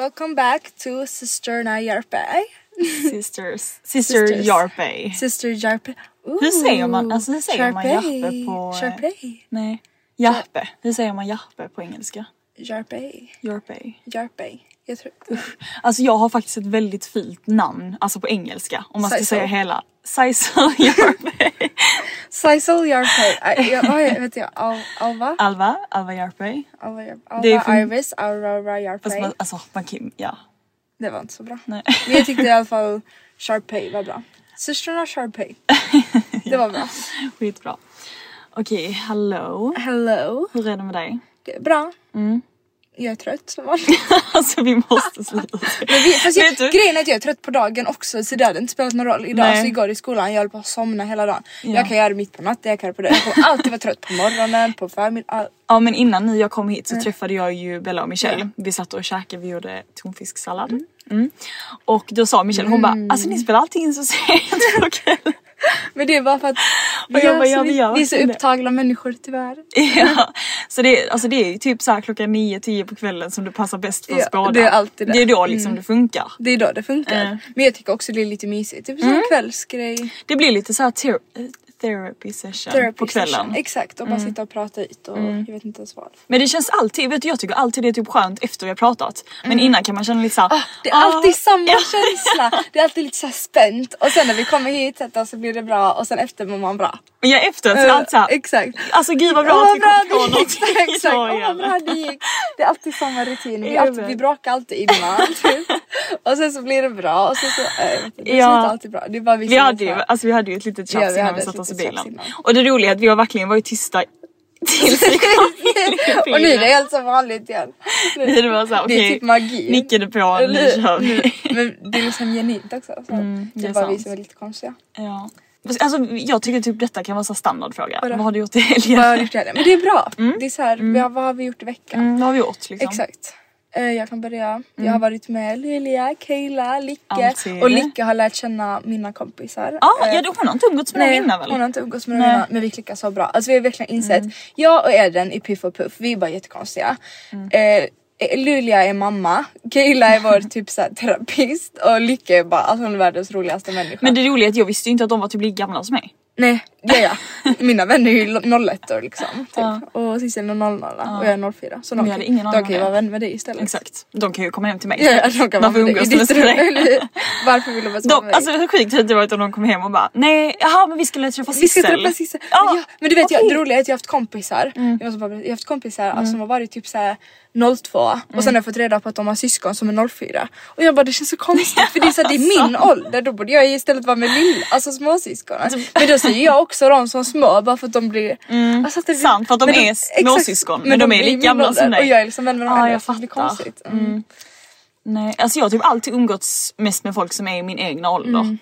Welcome back to Systerna Järpe. Sisters. Sister Sisters. Sister Järpe. Hur säger man, alltså hur säger man Sharpay. Järpe på... Nej. Järpe. Hur säger man Järpe på engelska? Järpe. Jarpey. Järpe. Jag tror... Alltså jag har faktiskt ett väldigt fint namn, alltså på engelska. Om man ska säga hela. Saisal Jarpey. Saisal Järpe. Äh, jag vet jag. Al- Alva? Alva, Alva Jarpey. Alva Järpe. Det är Alva för- Iris. Aurora Alltså, Järpe. man, alltså man kan, ja. Det var inte så bra. Nej. Men jag tyckte i alla fall Sharpay var bra. Systrarna Sharpay. Det var bra. Skitbra. Okej, hello. Hello. Hur är det med dig? Bra. Mm. Jag är trött som vanligt. alltså vi måste sluta. Men vi, fast jag, Vet du? grejen är att jag är trött på dagen också så det hade inte spelat någon roll. Idag Nej. så igår i skolan jag höll på att somna hela dagen. Ja. Jag kan göra det mitt på natten, jag kan göra på det. Jag kommer alltid vara trött på morgonen, på förmiddagen. Ja men innan ni jag kom hit så träffade jag ju Bella och Michelle. Vi satt och käkade, vi gjorde tonfisksallad. Mm. Och då sa Michelle, hon bara alltså ni spelar alltid in så sent på kvällen. Men det är bara för att vi, Och jag är bara, så, ja, vi gör vi är så upptagna människor tyvärr. ja. Så det, alltså det är typ så här klockan 9-10 på kvällen som det passar bäst för oss Ja, båda. det är alltid det. Det är då liksom det funkar. Det är då det funkar. Mm. Men jag tycker också det är lite mysigt. Typ Mm. en kvällsgrej. Det blir lite så här ter- therapy session Therapy på kvällen. session. Exakt och bara Mm. sitta och prata ut och jag vet inte ens vad. Men det känns alltid, vet du, jag tycker alltid det är typ skönt efter vi har pratat. Men innan kan man känna lite såhär, Mm. Ah, det är alltid samma känsla. Det är alltid lite så här spänt och sen när vi kommer hit sätter oss så blir det bra och sen efter mår man bra. Men jag efteråt så det alltid såhär, Exakt. alltså gud vad bra Åh, att vi kom på något. Exakt, exakt. igen. vad bra det gick. Det är alltid samma rutin. Vi, alltid, vi bråkar alltid innan. Typ. Och sen så blir det bra och sen så, äh, det Ja. slutar alltid bra. Det bara vi Vi hade, ju, alltså vi hade ju ett litet Ja, tjafs vi innan vi satte oss i bilen. Och det roliga är att vi har verkligen varit tysta tills vi kom in och nu är det helt som vanligt igen. Nu det var såhär, Det är typ magi. nickade på, nu Eller- kör vi. Men det är liksom genuint också. Så. Mm, det det är bara vi sant. som är lite konstiga. Ja. Alltså jag tycker typ detta kan vara en standardfråga. Vadå? Vad har du gjort i helgen? Vad har du gjort i helgen? Men det är bra. Det är så här, vi har, vad har vi gjort i veckan? Mm, vad har vi gjort liksom? Exakt. Eh, Jag kan börja. Jag har varit med Lilia, Kayla, Licke Alltid. och Licke har lärt känna mina kompisar. Ja, Eh, ja, hon har inte umgåtts med Nej, innan väl? hon har inte umgåtts med. Mm. dem innan men vi klickar så bra. Alltså vi har verkligen insett, jag och Eden i Piff och Puff, vi är bara jättekonstiga. Mm. Eh, Lulia är mamma, Kayla är vår typ såhär terapeut och Lycke är bara, alltså hon är världens roligaste människa. Men det roliga är att jag visste inte att de var typ lika gamla som mig. Nej, är jag. Mina vänner är ju 01 år liksom. Typ. Ja. Och Sissel är 00 och jag är 04. Så de, jag kan, ingen de kan ju vara vän med dig istället. Exakt. De kan ju komma hem till mig. Ja, ja, de kan Varför umgås ditt med dig? Varför vill de vara De, med alltså hur sjukt hade det varit om de kom hem och bara nej, jaha men vi skulle träffa Vi ska Sissel. träffa Sissel. Ja, Men, ja, men du vet jag, okej. Mm. det roliga är att jag har haft kompisar. Jag, måste bara, jag har haft kompisar alltså, som har varit typ såhär 02 och Mm. sen har jag fått reda på att de har syskon som är 04. Och jag bara det känns så konstigt för det är, så här, det är min ålder då borde jag istället vara med lilla, alltså småsyskonen. Alltså- Men då ser jag också dem som små bara för att de blir... Alltså, att det Sant, för att de är småsyskon, men de är lika gamla som dig. Och jag är liksom vän med Ja, äldre, jag så det blir fattar. konstigt. Mm. Nej, alltså jag har typ alltid umgåtts mest med folk som är i min egna ålder. Mm.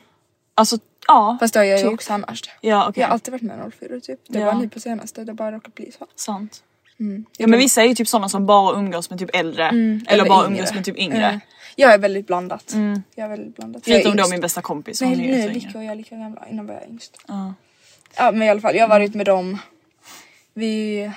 Alltså Ja, Fast det har jag ju typ. också annars. Ja okej. Jag har alltid varit med 04 typ. Det Ja. var nu på senaste, det bara råkat bli så. Sant. Mm. Ja men vissa är ju typ sådana som bara umgås med typ äldre. eller, eller bara yngre. umgås med typ yngre. Mm. Jag är väldigt blandat. Jag är väldigt blandat. Förutom då min bästa kompis. Nej nu är. Lika och jag är lika gamla, innan var jag yngst. Ja. Ja men i alla fall, jag har varit med dem. Vi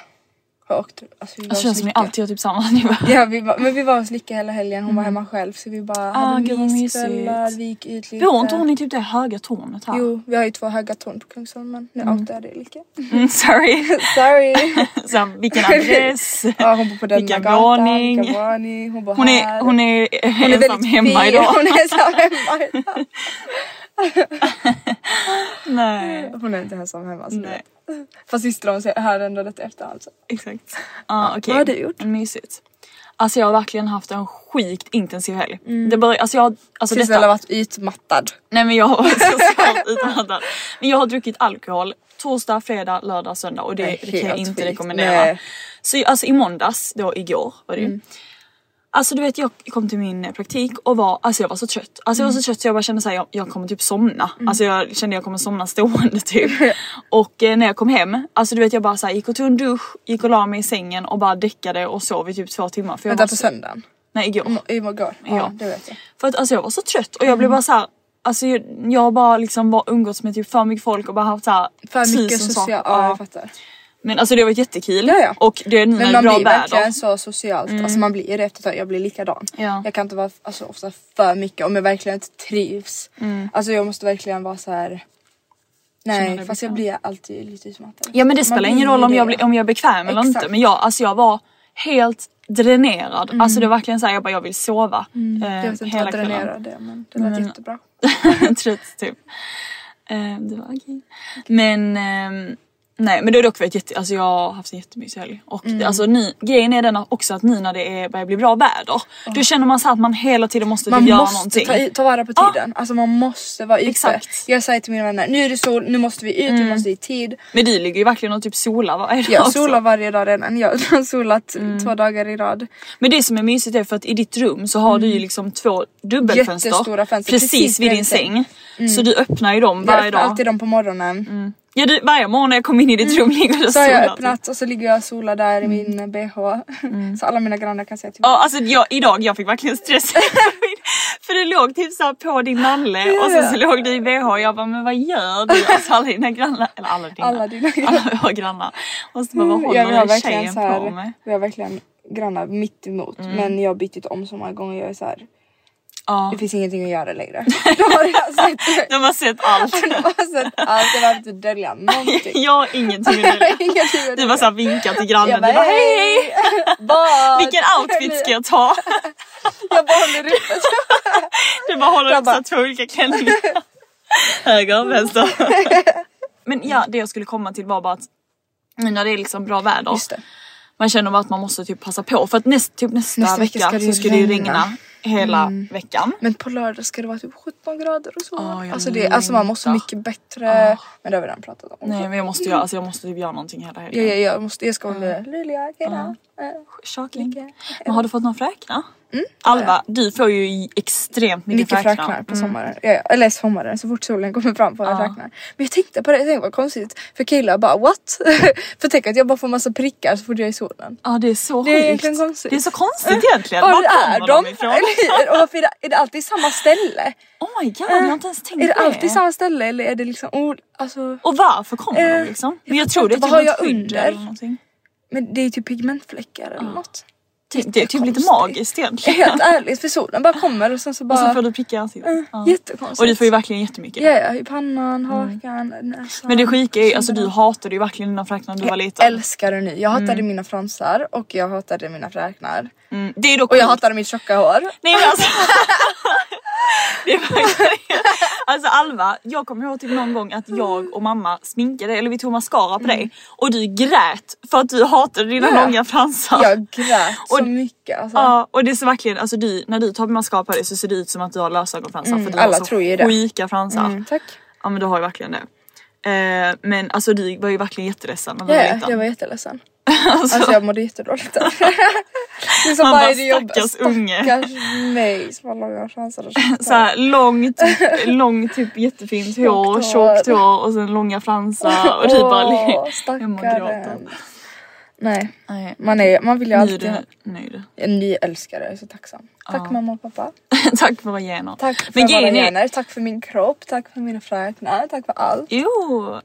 har åkt, alltså vi hos känns som ni alltid har typ samma nivå. Ja vi var, men vi var hos Lycka hela helgen, hon var hemma själv så vi bara Ah, hade myskvällar, vi gick ut lite. Bor inte hon i typ det höga tornet här? Jo, vi har ju två höga torn på Kungsholmen. Nu outar jag det Lycka. Mm, sorry. Sorry! här, vilken adress? ja, hon bor på denna Vilken gatan, vilken våning. Hon bor Hon här. är, hon är Hon är ensam hemma idag. Hon är ensam hemma idag. Nej. Hon är inte ensam hemma. Så Nej. Fast ser här ändå detta efterhand. Så. Exakt. Ja okej. vad har du gjort? Mysigt. Alltså jag har verkligen haft en sjukt intensiv helg. Det började, alltså jag, alltså Tills detta, har varit utmattad. Nej men jag har varit socialt utmattad. Men jag har druckit alkohol torsdag, fredag, lördag, söndag och det, det kan jag inte sjukt. rekommendera. Nej. Så alltså i måndags, då igår var det ju. Alltså du vet jag kom till min eh, praktik och var, alltså jag var så trött. Alltså jag var så trött så jag bara kände såhär jag, jag kommer typ somna. Alltså jag kände jag kommer somna stående typ. och eh, när jag kom hem, alltså du vet jag bara såhär gick och tog en dusch, gick och la mig i sängen och bara däckade och sov i typ två timmar. För jag Vänta var på så, söndagen. nej igår. I igår. Ja, Ja. det vet jag. För att alltså jag var så trött och jag blev bara såhär Alltså jag, jag har bara liksom bara umgåtts med typ för mycket folk och bara haft såhär För mycket socialt. Ja. jag fattar. Men alltså det har varit jättekul Ja, ja. och det är nu Men när man det är bra blir verkligen så socialt. Alltså man blir det efter ett tag. Jag blir likadan. Ja. Jag kan inte vara alltså, ofta för mycket om jag verkligen inte trivs. Alltså jag måste verkligen vara så här. Nej fast jag blir alltid lite utmattad. Ja men det Man spelar ingen roll om jag, blir, om jag är bekväm eller Exakt. inte men jag, alltså jag var helt dränerad. Mm. Alltså det var verkligen såhär jag bara jag vill sova. eh, Jag vet inte hela vad dränerar det men det lät Men- jättebra. Trött typ. Eh, det var okej. Men ehm, nej men det har dock varit jätte, alltså jag har haft en jättemysig helg. Och Mm. alltså ni, grejen är den också att nu när det är, börjar bli bra väder. Då känner man så att man hela tiden måste typ Man göra måste någonting. ta, i- ta vara på tiden. Alltså man måste vara ute. Exakt. Jag säger till mina vänner, nu är det sol, nu måste vi ut, vi måste i tid. Men du ligger ju verkligen och typ solar varje dag Jag solar varje dag redan. Jag har solat Mm. två dagar i rad. Men det som är mysigt är för att i ditt rum så har du ju liksom två dubbelfönster. Mm. Jättestora fönster, Precis, precis vid din säng. Så du öppnar ju dem Jag varje öppnar dag. alltid dem på morgonen. Ja, du, varje morgon när jag kommer in i ditt rum ligger du och Så har jag solar. öppnat och så ligger jag och solar där i min bh. Så alla mina grannar kan till mig. Ja alltså jag, idag jag fick verkligen stress. För det låg typ såhär på din nalle och sen så låg du i bh och jag bara men vad gör du? Alltså alla dina grannar, eller alla dina, Alla dina grannar. alla våra grannar. Och så bara vad håller Ja, den tjejen på med? vi har verkligen grannar mitt emot. Men jag har bytt om så många gånger. Jag är så här, Ja. det finns ingenting att göra längre. Har sett, De har sett allt. de har sett allt. Jag behöver inte dölja någonting. jag har ingenting att dölja. Du bara såhär vinkar till grannen. Jag Du bara hej hej! Bad! Vilken outfit ska jag ta? Jag bara håller uppe. Du bara håller upp två olika klänningar. Höger, vänster. Men ja, det jag skulle komma till var bara att nu när det är liksom bra väder. Man känner bara att man måste typ passa på för att näst, typ nästa, Nästa vecka vecka, så ska det ju regna. Hela veckan. Men på lördag ska det vara typ 17 grader och så. Jag alltså, det, alltså man måste mycket bättre. Men det har vi redan pratat om. Nej men jag måste, göra, alltså, jag måste typ göra någonting hela Ja, helgen. ja, jag, måste, jag ska vara med Lilja, Kena. Shocking. Mycket. Men har du fått någon fräknar? Alva, du får ju extremt mycket, Mycket fräknar. fräknar på sommaren. Ja, ja, eller sommaren, så fort solen kommer fram får jag fräknar. Men jag tänkte på det, jag tänkte vad konstigt. För killar bara what? för tänk att jag bara får massa prickar så fort jag är i solen. Ja det är så Det är sjukt. konstigt. Det är så konstigt egentligen. Var Var är kommer de? de ifrån? Och varför är det, är det alltid samma ställe? Oh my god, jag har inte ens tänkt Är det på alltid samma ställe eller är det liksom oh, alltså, Och varför kommer de Eh, liksom? jag Men jag fattar tror det är typ har något jag under? eller någonting. Men det är typ pigmentfläckar eller något. Typ, det är typ lite magiskt egentligen. Helt ärligt för solen bara kommer och sen så Och bara... så får du pricka i ansiktet. Ja. Jättekonstigt. Och du får ju verkligen jättemycket. Ja, ja, i pannan, hakan, näsan. Men det sjuka är ju, alltså du hatade ju verkligen dina fräknar när du var Jag liten. älskar det nu. Jag hatade mina fransar och jag hatade mina fräknar. Mm. Det är dock Och jag hatade mitt tjocka hår. Nej men alltså. det verkligen... Alltså Alva, jag kommer ihåg typ någon gång att jag och mamma sminkade, eller vi tog mascara på dig och du grät för att du hatade dina Mm. Ja. långa fransar. Jag grät så Och- mycket alltså. Ja och det är så verkligen, alltså du, när du tar mascara på dig så ser det ut som att du har lösögonfransar för du alla har så tror ju det. sjuka fransar. Mm, tack. Ja men du har ju verkligen det. Eh, men alltså du var ju verkligen jätteledsen när du Ja, var liten. jag var jätteledsen. Alltså. Jag mådde jättedåligt. Det är som bara, är det jobb- stackars unge. Stackars mig som har långa chanser att Så här, långt, typ, långt typ jättefint hår, tjockt hår och sen långa fransar och du bara Åh, Jag mår gråta. Nej, Nej. man, är, man vill ju alltid ha nöjd. en ny älskare, jag är så tacksam. Tack Ja. mamma och pappa. Tack för våra gener. Tack för Men våra grejen är- gener, tack för min kropp, tack för mina fräknar, tack för allt. Jo!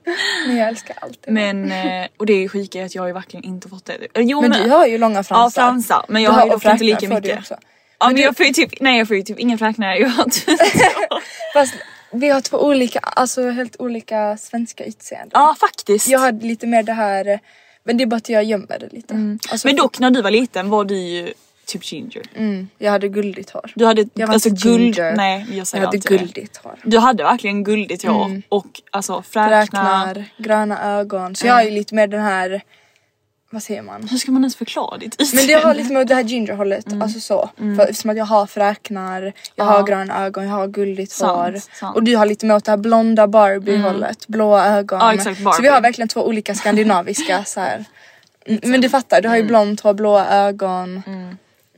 Men jag älskar allt. Men, eh, och det är sjuka är att jag har ju verkligen inte fått det. Jo Men du har ju långa Ja fransar. fransar men jag Du har ju dock inte lika mycket. också. Ja men du- jag får ju typ, nej jag får ju typ inga fräknar. Jag har Fast vi har två olika, alltså helt olika svenska utseenden. ja faktiskt. Jag har lite mer det här, men det är bara att jag gömmer det lite. Alltså, Men dock när du var liten var du ju typ ginger. mm, jag hade guldigt hår. Du hade Jag var alltså inte guld, ginger. nej jag Jag hade guldigt hår. Du hade verkligen guldigt hår och alltså fräknar. Räknar, gröna ögon. Så jag har ju lite mer den här, vad säger man? Hur ska man ens förklara ditt Men det utseende? har med det här gingerhållet, alltså så. För eftersom att jag har fräknar, jag Ja. har gröna ögon, jag har guldigt Sant, hår. sant. Mm. Och du har lite mer åt det här blonda Barbie-hållet, blåa ögon. Ja, exakt, så vi har verkligen två olika skandinaviska så här. Mm, Men du fattar, du har ju blont hår, blåa ögon.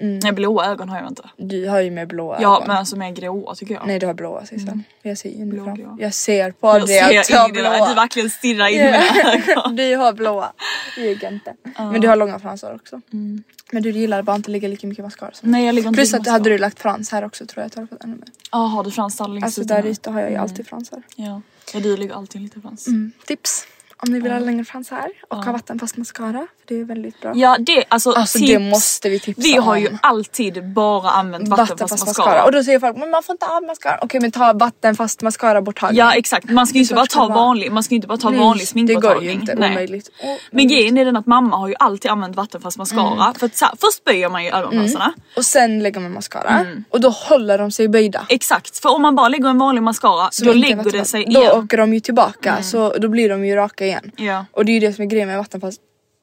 Nej blåa ögon har jag inte. Du har ju mer blåa Ja ögon. men alltså mer gråa tycker jag. Nej du har blåa Sissan. Jag ser ju fram. Blågrå. Jag ser på jag dig att du har blåa. du verkligen stirrar in i mina ögon. du har blåa. Ljug inte. Men du har långa fransar också. Mm. Men du gillar bara inte lägga lika mycket mascara som Nej jag ligger inte Plus att hade du lagt frans här också tror jag att du hade fått ännu mer. Ja har du fransar längst Alltså där ute har jag ju alltid fransar. Ja. ja du lägger alltid lite frans. Mm. Tips om ni vill ha längre fransar och ha vattenfast mascara. För det är väldigt bra. Ja det alltså, Alltså, tips. det måste vi tipsa Vi har ju om. alltid bara använt vattenfast mascara. Och då säger folk men man får inte ha mascara. Okej men ta vattenfast mascara borttagning. Ja exakt, man ska ju inte Så bara ta det vanlig, man ska ju inte bara ta Nej, vanlig Det sminkborttagning. går ju inte, Nej. omöjligt. Oh, Men grejen är den att mamma har ju alltid använt vattenfast mascara. För att så här, först böjer man ju ögonfransarna. Och sen lägger man mascara Mm. och då håller de sig böjda. Exakt, för om man bara lägger en vanlig mascara Som då lägger det vattenfast. sig Då igen. Mm. åker de ju tillbaka så då blir de ju raka igen. Ja. Och det är ju det som är grejen med vattenfast.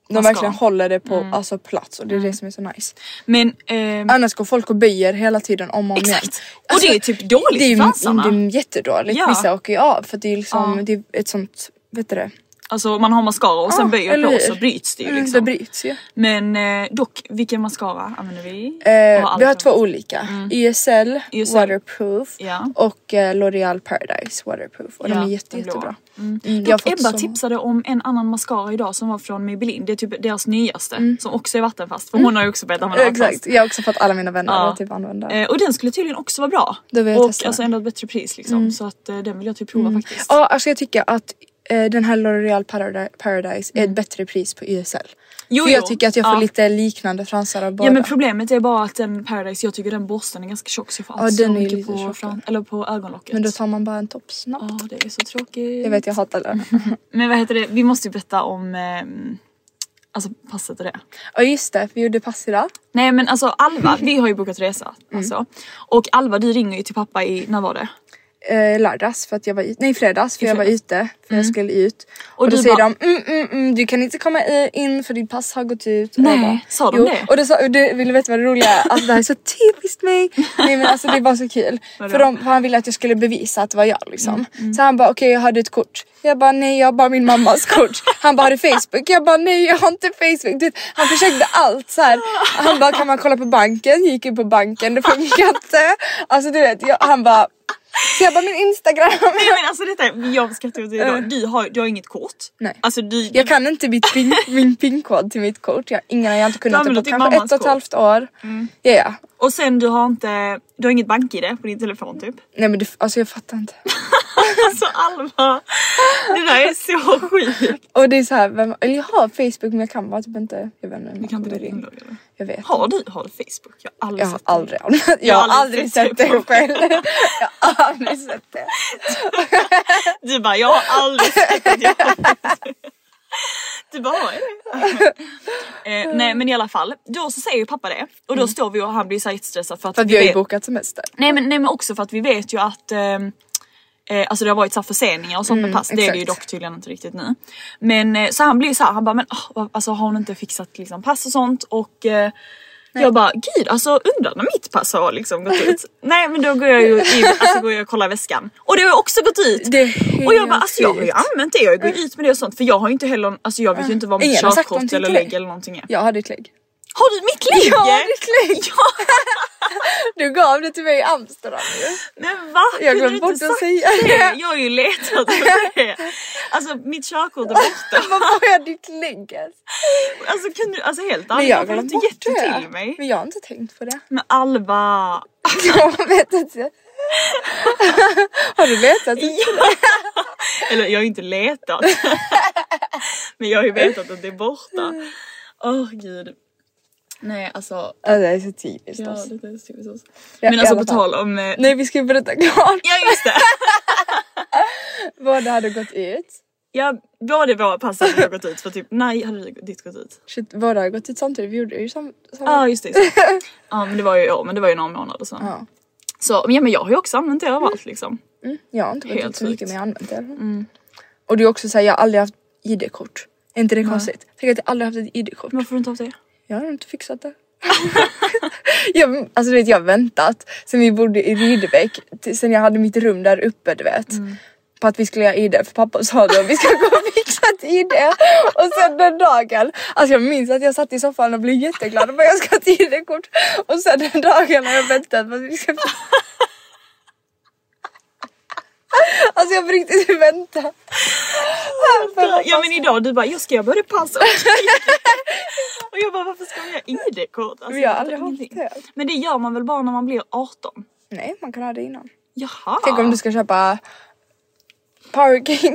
De verkligen håller det på Mm. alltså, plats och det är det som är så nice. Men ehm, Annars går folk och böjer hela tiden om och om igen. Exakt. Och det är typ dåligt det är, för. Det är jättedåligt. Ja. Vissa åker ju av för det är liksom Ja. det är ett sånt, vet du det? Alltså man har mascara och sen Ja, böjer på så bryts det ju Mm, liksom. Det bryts ju. Men eh, dock, vilken mascara använder vi? Eh, vi har två olika. YSL, YSL. Waterproof Ja. och eh, L'Oreal Paradise Waterproof. Och de Ja, är jätte, jättebra. Mm. Mm, Dock Ebba så- tipsade om en annan mascara idag som var från Maybelline. Det är typ deras nyaste Mm. som också är vattenfast. För hon har ju också börjat använda. Exakt, jag har också fått alla mina vänner Ja. att typ använda. Eh, och den skulle tydligen också vara bra. Då vill jag och testa alltså ändå ett bättre pris liksom. Så att eh, den vill jag typ prova faktiskt. Ja, alltså jag tycker att den här L'Oreal Paradi- Paradise är ett bättre pris på YSL. Mm. Jo, För jag tycker att jag får Ja. lite liknande fransar av båda. Ja men problemet är bara att den Paradise, jag tycker den borsten är ganska tjock så jag får Ja, den är mycket lite på, fram, eller på ögonlocket. Men då tar man bara en toppsnapp. Ja det är så tråkigt. Jag vet jag hatar det. Men vad heter det, vi måste ju berätta om eh, Alltså passet och det. Ja just det, vi gjorde pass idag. Nej men alltså Alva, vi har ju bokat resa. Mm. Alltså. Och Alva du ringer ju till pappa i, när var det? Eh, lördags för att jag var ute, nej fredags för I jag var ute för jag skulle ut. Och, Och då säger bara- de mm, mm, mm, du kan inte komma in för ditt pass har gått ut. Nej, jag bara, sa de jo. det? Och, då sa, och du vill du veta vad det roliga är? Alltså det här är så typiskt mig. Nej men alltså det var så kul. För, de, för han ville att jag skulle bevisa att det var jag liksom. Mm, Så han bara okej jag hade ett kort. Jag bara nej jag har bara min mammas kort. Han bara har du Facebook? Jag bara nej jag har inte Facebook. Du han försökte allt så här. Han bara kan man kolla på banken? Gick in på banken, det funkar inte. Alltså du vet jag, han bara så jag bara min instagram. Nej men alltså detta, jag skrattar åt det idag. Du har, du har inget kort. Nej. Alltså du, Jag kan inte mitt pin, min pinkod till mitt kort. Jag, ingen har jag inte kunnat Du det på kanske ett och ett halvt år. Ja, ja. och sen du har inte, du har inget bank-id på din telefon typ. Nej men det, alltså jag fattar inte. Alltså Alva, det där är så sjukt. Och det är så här, vem, eller jag har Facebook men jag kan bara typ inte, jag vet inte. Du kan inte inloggad eller? Jag vet. Har du, har du Facebook? Jag har aldrig Jag har sett det. aldrig använt, jag har aldrig sett det själv. Jag har aldrig sett det. Du bara, jag har aldrig sett att jag har Facebook. Du bara, eh, Nej men i alla fall, då så säger ju pappa det och då står vi och han blir så jättestressad för att, För att vi vi har ju vet, bokat semester. nej, men, nej men också för att vi vet ju att ehm, Eh, alltså det har varit så förseningar och sånt med pass, det är det ju exakt. dock tydligen inte riktigt nu. Men eh, så han blir så här, han bara men oh, alltså har hon inte fixat liksom pass och sånt och eh, Jag bara gud alltså undrar när mitt pass har liksom gått ut. Nej men då går jag ju in, alltså går jag och kollar väskan och det har också gått ut. Och jag bara alltså jag har ju använt det, jag går ju ut med det och sånt för jag har ju inte heller, alltså jag vet ju inte vad mitt körkort eller lägg eller någonting är. Jag har ditt lägg. Har du mitt lägg? Ja, ditt lägg! Ja, Du gav det till mig i Amsterdam ju. men va? Jag glömde bort att säga det? Jag har ju letat efter det. Alltså mitt körkort är borta. Varför har jag ditt lägg ens? Alltså, kan du, alltså helt Men ärligt, jag har varför har du inte gett det till mig? Men jag har inte tänkt på det. Men Alva. Jag vet inte. Har du letat? Eller jag har ju inte letat. Men jag har ju vetat att det är borta. Åh gud. Nej alltså. Ja, det är så typiskt Ja, oss. det är så typiskt oss. Ja, Men alltså på fall. tal om... eh, Nej vi ska ju berätta klart Ja just det. vad det hade gått ut. Ja, båda våra pass hade gått ut för typ, nej hade ditt gått ut? Shit, båda har gått ut samtidigt. Vi gjorde ju sam- samma. Ja just det. just det. Ja men det var ju i år, men det var ju några månader sedan. Ja. Så ja, men jag har ju också använt det överallt liksom. Mm, jag har inte gått ut så mycket men jag har använt det. fall. Och det är också såhär, jag har aldrig haft ID-kort. Är inte det konstigt? Tänk att jag aldrig haft ett ID-kort. Varför har du inte haft det? Jag har inte fixat det. jag, alltså du vet jag har väntat sen vi bodde i Rydebäck, sen jag hade mitt rum där uppe du vet. På att vi skulle göra ID för pappa sa då vi ska gå och fixa ett ID. Och sen den dagen, alltså jag minns att jag satt i soffan och blev jätteglad och bara jag ska ha ett ID-kort. Och sen den dagen har jag väntat på att vi ska Alltså jag har riktigt väntat. Ja men idag du bara, jag ska göra både pass och jag bara, varför ska man göra ID-kort? Alltså, Men jag har aldrig haft det. Men det gör man väl bara när man blir 18? Nej man kan ha det innan. Jaha. Tänk om du ska köpa Power King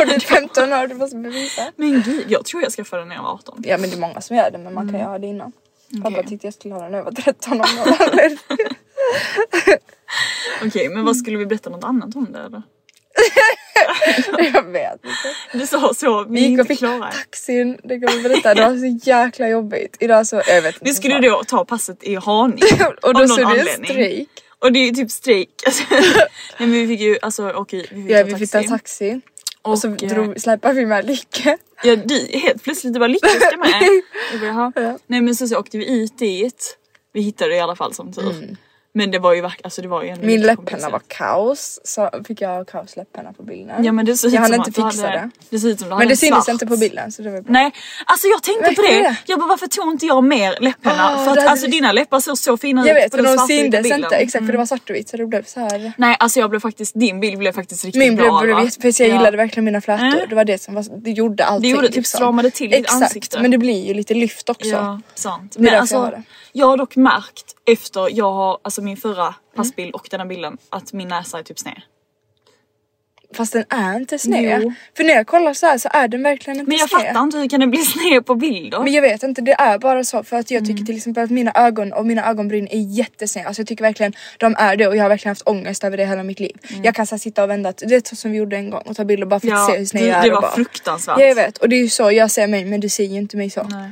och du är 15 år, du måste bevisa. Men gud, jag tror jag skaffade den när jag var 18. Ja men det är många som gör det men man Mm. kan ju ha det innan. Pappa tyckte jag skulle ha den när jag var 13 år. Okej, men vad skulle vi berätta något annat om det eller? jag vet inte. Du sa så, vi gick och fick klara. taxin, det kan vi berätta. Det var så jäkla jobbigt. Idag så, jag vet inte. Vi skulle vad. då ta passet i Haninge. Och då så det anledning. strejk. Och det är ju typ strejk. Nej men vi fick ju, alltså okej vi fick Ja vi taxi. fick ta taxi. Och, så Och, eh, drog, släpade vi med Lycke. Ja du helt plötsligt du bara Lycka ska med. Jag bara. Ja. Nej men så, så åkte vi ut dit. Vi hittade det i alla fall som tur. Men det var ju verkligen, alltså det var ju ändå Mm. Min lite läpphenna var kaos. Så fick jag kaos läpphenna på bilden. Ja men det ut jag hann inte fixa hade, det. Det såg ut som du Men det syntes inte på bilden så det var bra. Nej, alltså jag tänkte på det. det? Jag bara varför tog inte jag mer läpphenna? Ah, för att alltså vi- dina läppar såg så fina Jag ut vet på och den de svartvita syntes inte exakt för det Mm. var svart och vitt så det blev så här. Nej alltså jag blev faktiskt, din bild blev faktiskt riktigt Min bra. va? blev för jag Ja. gillade verkligen mina flätor. Mm. Det var det som var, det gjorde allting. Det gjorde typ liksom. stramade till ditt Exakt, ansikte. men det blir ju lite lyft också. Ja, sant. Men alltså, jag jag jag har dock märkt efter jag har, alltså min förra Mm. passbild och denna bilden att min näsa är typ sned. Fast den är inte sned. Jo. För när jag kollar så här så är den verkligen inte Men jag sned. fattar inte hur kan den bli sned på bilder? Men jag vet inte, det är bara så för att jag Mm. tycker till exempel att mina ögon och mina ögonbryn är jättesneda. Alltså jag tycker verkligen de är det och jag har verkligen haft ångest över det hela mitt liv. Jag kan så här, sitta och vända, det är så som vi gjorde en gång och ta bilder bara för att Mm. ja, se hur sned det, jag är. det och var bara, fruktansvärt. Ja, jag vet och det är ju så jag ser mig men du ser ju inte mig så. Nej.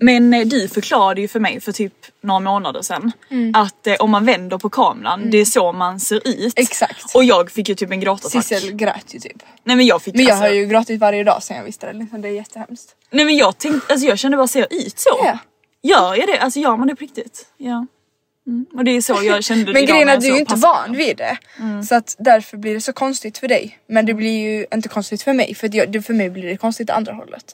Men eh, du förklarade ju för mig för typ några månader sedan att eh, om man vänder på kameran, det är så man ser ut. Mm. Exakt. Och jag fick ju typ en gråtattack. Sissel grät ju typ. Nej men jag fick Men jag alltså, har ju gråtit varje dag sen jag visste det liksom. Det är jättehemskt. Nej men jag tänkte, alltså jag kände bara ser jag ut så? Ja. Gör jag det? Alltså gör man det på riktigt? Ja. Mm. Och det är så jag kände Men grejen är att du är ju inte van vid det. Så att därför blir det så konstigt för dig. Men det blir ju inte konstigt för mig för jag, för mig blir det konstigt andra hållet.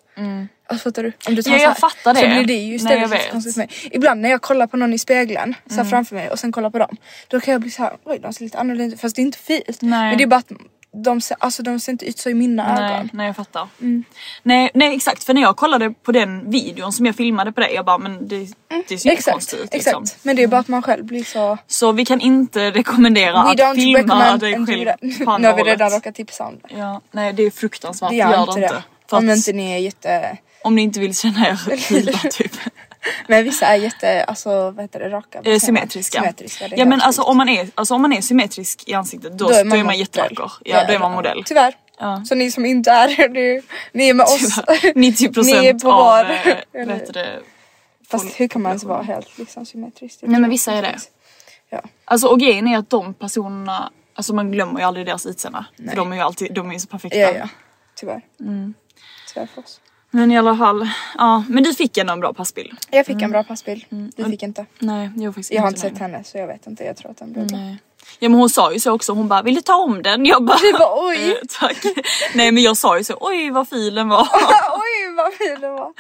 Alltså fattar du? Om du tar Ja, så jag här, fattar Så det. blir det ju Nej, istället vet. konstigt för mig. Ibland när jag kollar på någon i spegeln så här framför mig och sen kollar på dem. Då kan jag bli så här, oj de ser lite annorlunda ut. Fast det är inte fult. Nej. Men det är bara att de ser, alltså, de ser inte ut så i mina Nej, ögon. nej jag fattar. Mm. Nej, nej exakt för när jag kollade på den videon som jag filmade på dig jag bara men det, det ser ju Exakt, konstigt ut exakt. liksom. Men det är bara att man själv blir så... Så vi kan inte rekommendera We att filma dig själv på Nu har vi redan råkat tipsa om det. Ja, nej det är fruktansvärt, Det gör, gör inte inte. det. För Om inte ni är jätte... om ni inte vill känna er fula typ. Men vissa är jätte, alltså vad heter det, raka? Eh, symmetriska. Symmetriska, det är ja men alltså om, man är, alltså om man är symmetrisk i ansiktet då, då är man, modell. jättevacker. Ja, då är man modell. Tyvärr. Ja. Så ni som inte är det, ni är med oss. Tyvärr. 90% Ni är på av var. eh, vad heter det? Fast hur kan man ens vara helt liksom symmetrisk? Nej men vissa är det. Ja. Alltså och grejen är att de personerna, alltså man glömmer ju aldrig deras utseende. För de är ju alltid, de är ju så perfekta. Ja, ja. Tyvärr. Mm. Tyvärr för oss. Men i alla fall, ja men du fick ändå en bra passbild. Jag fick en bra passbild. Du fick inte. Nej jag har faktiskt Jag har inte sett henne så jag vet inte. Jag tror att den blev bra. Nej. Ja men hon sa ju så också, hon bara vill du ta om den? Jag bara, Du bara, oj. "Eh, tack. Nej men jag sa ju så, oj vad fin den var. Oj vad fin den var.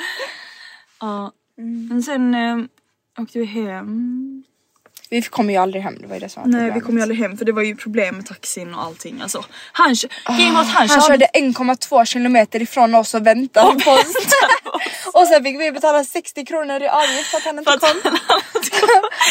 ja. Mm. Men sen eh, åkte vi hem. Vi kom ju aldrig hem, det var ju det som var Nej problemet. vi kom ju aldrig hem för det var ju problem med taxin och allting. Alltså, han, oh, han, Han körde körde 1,2 kilometer ifrån oss och väntade på oss. och sen fick vi betala 60 kronor i avgift för att han inte kom.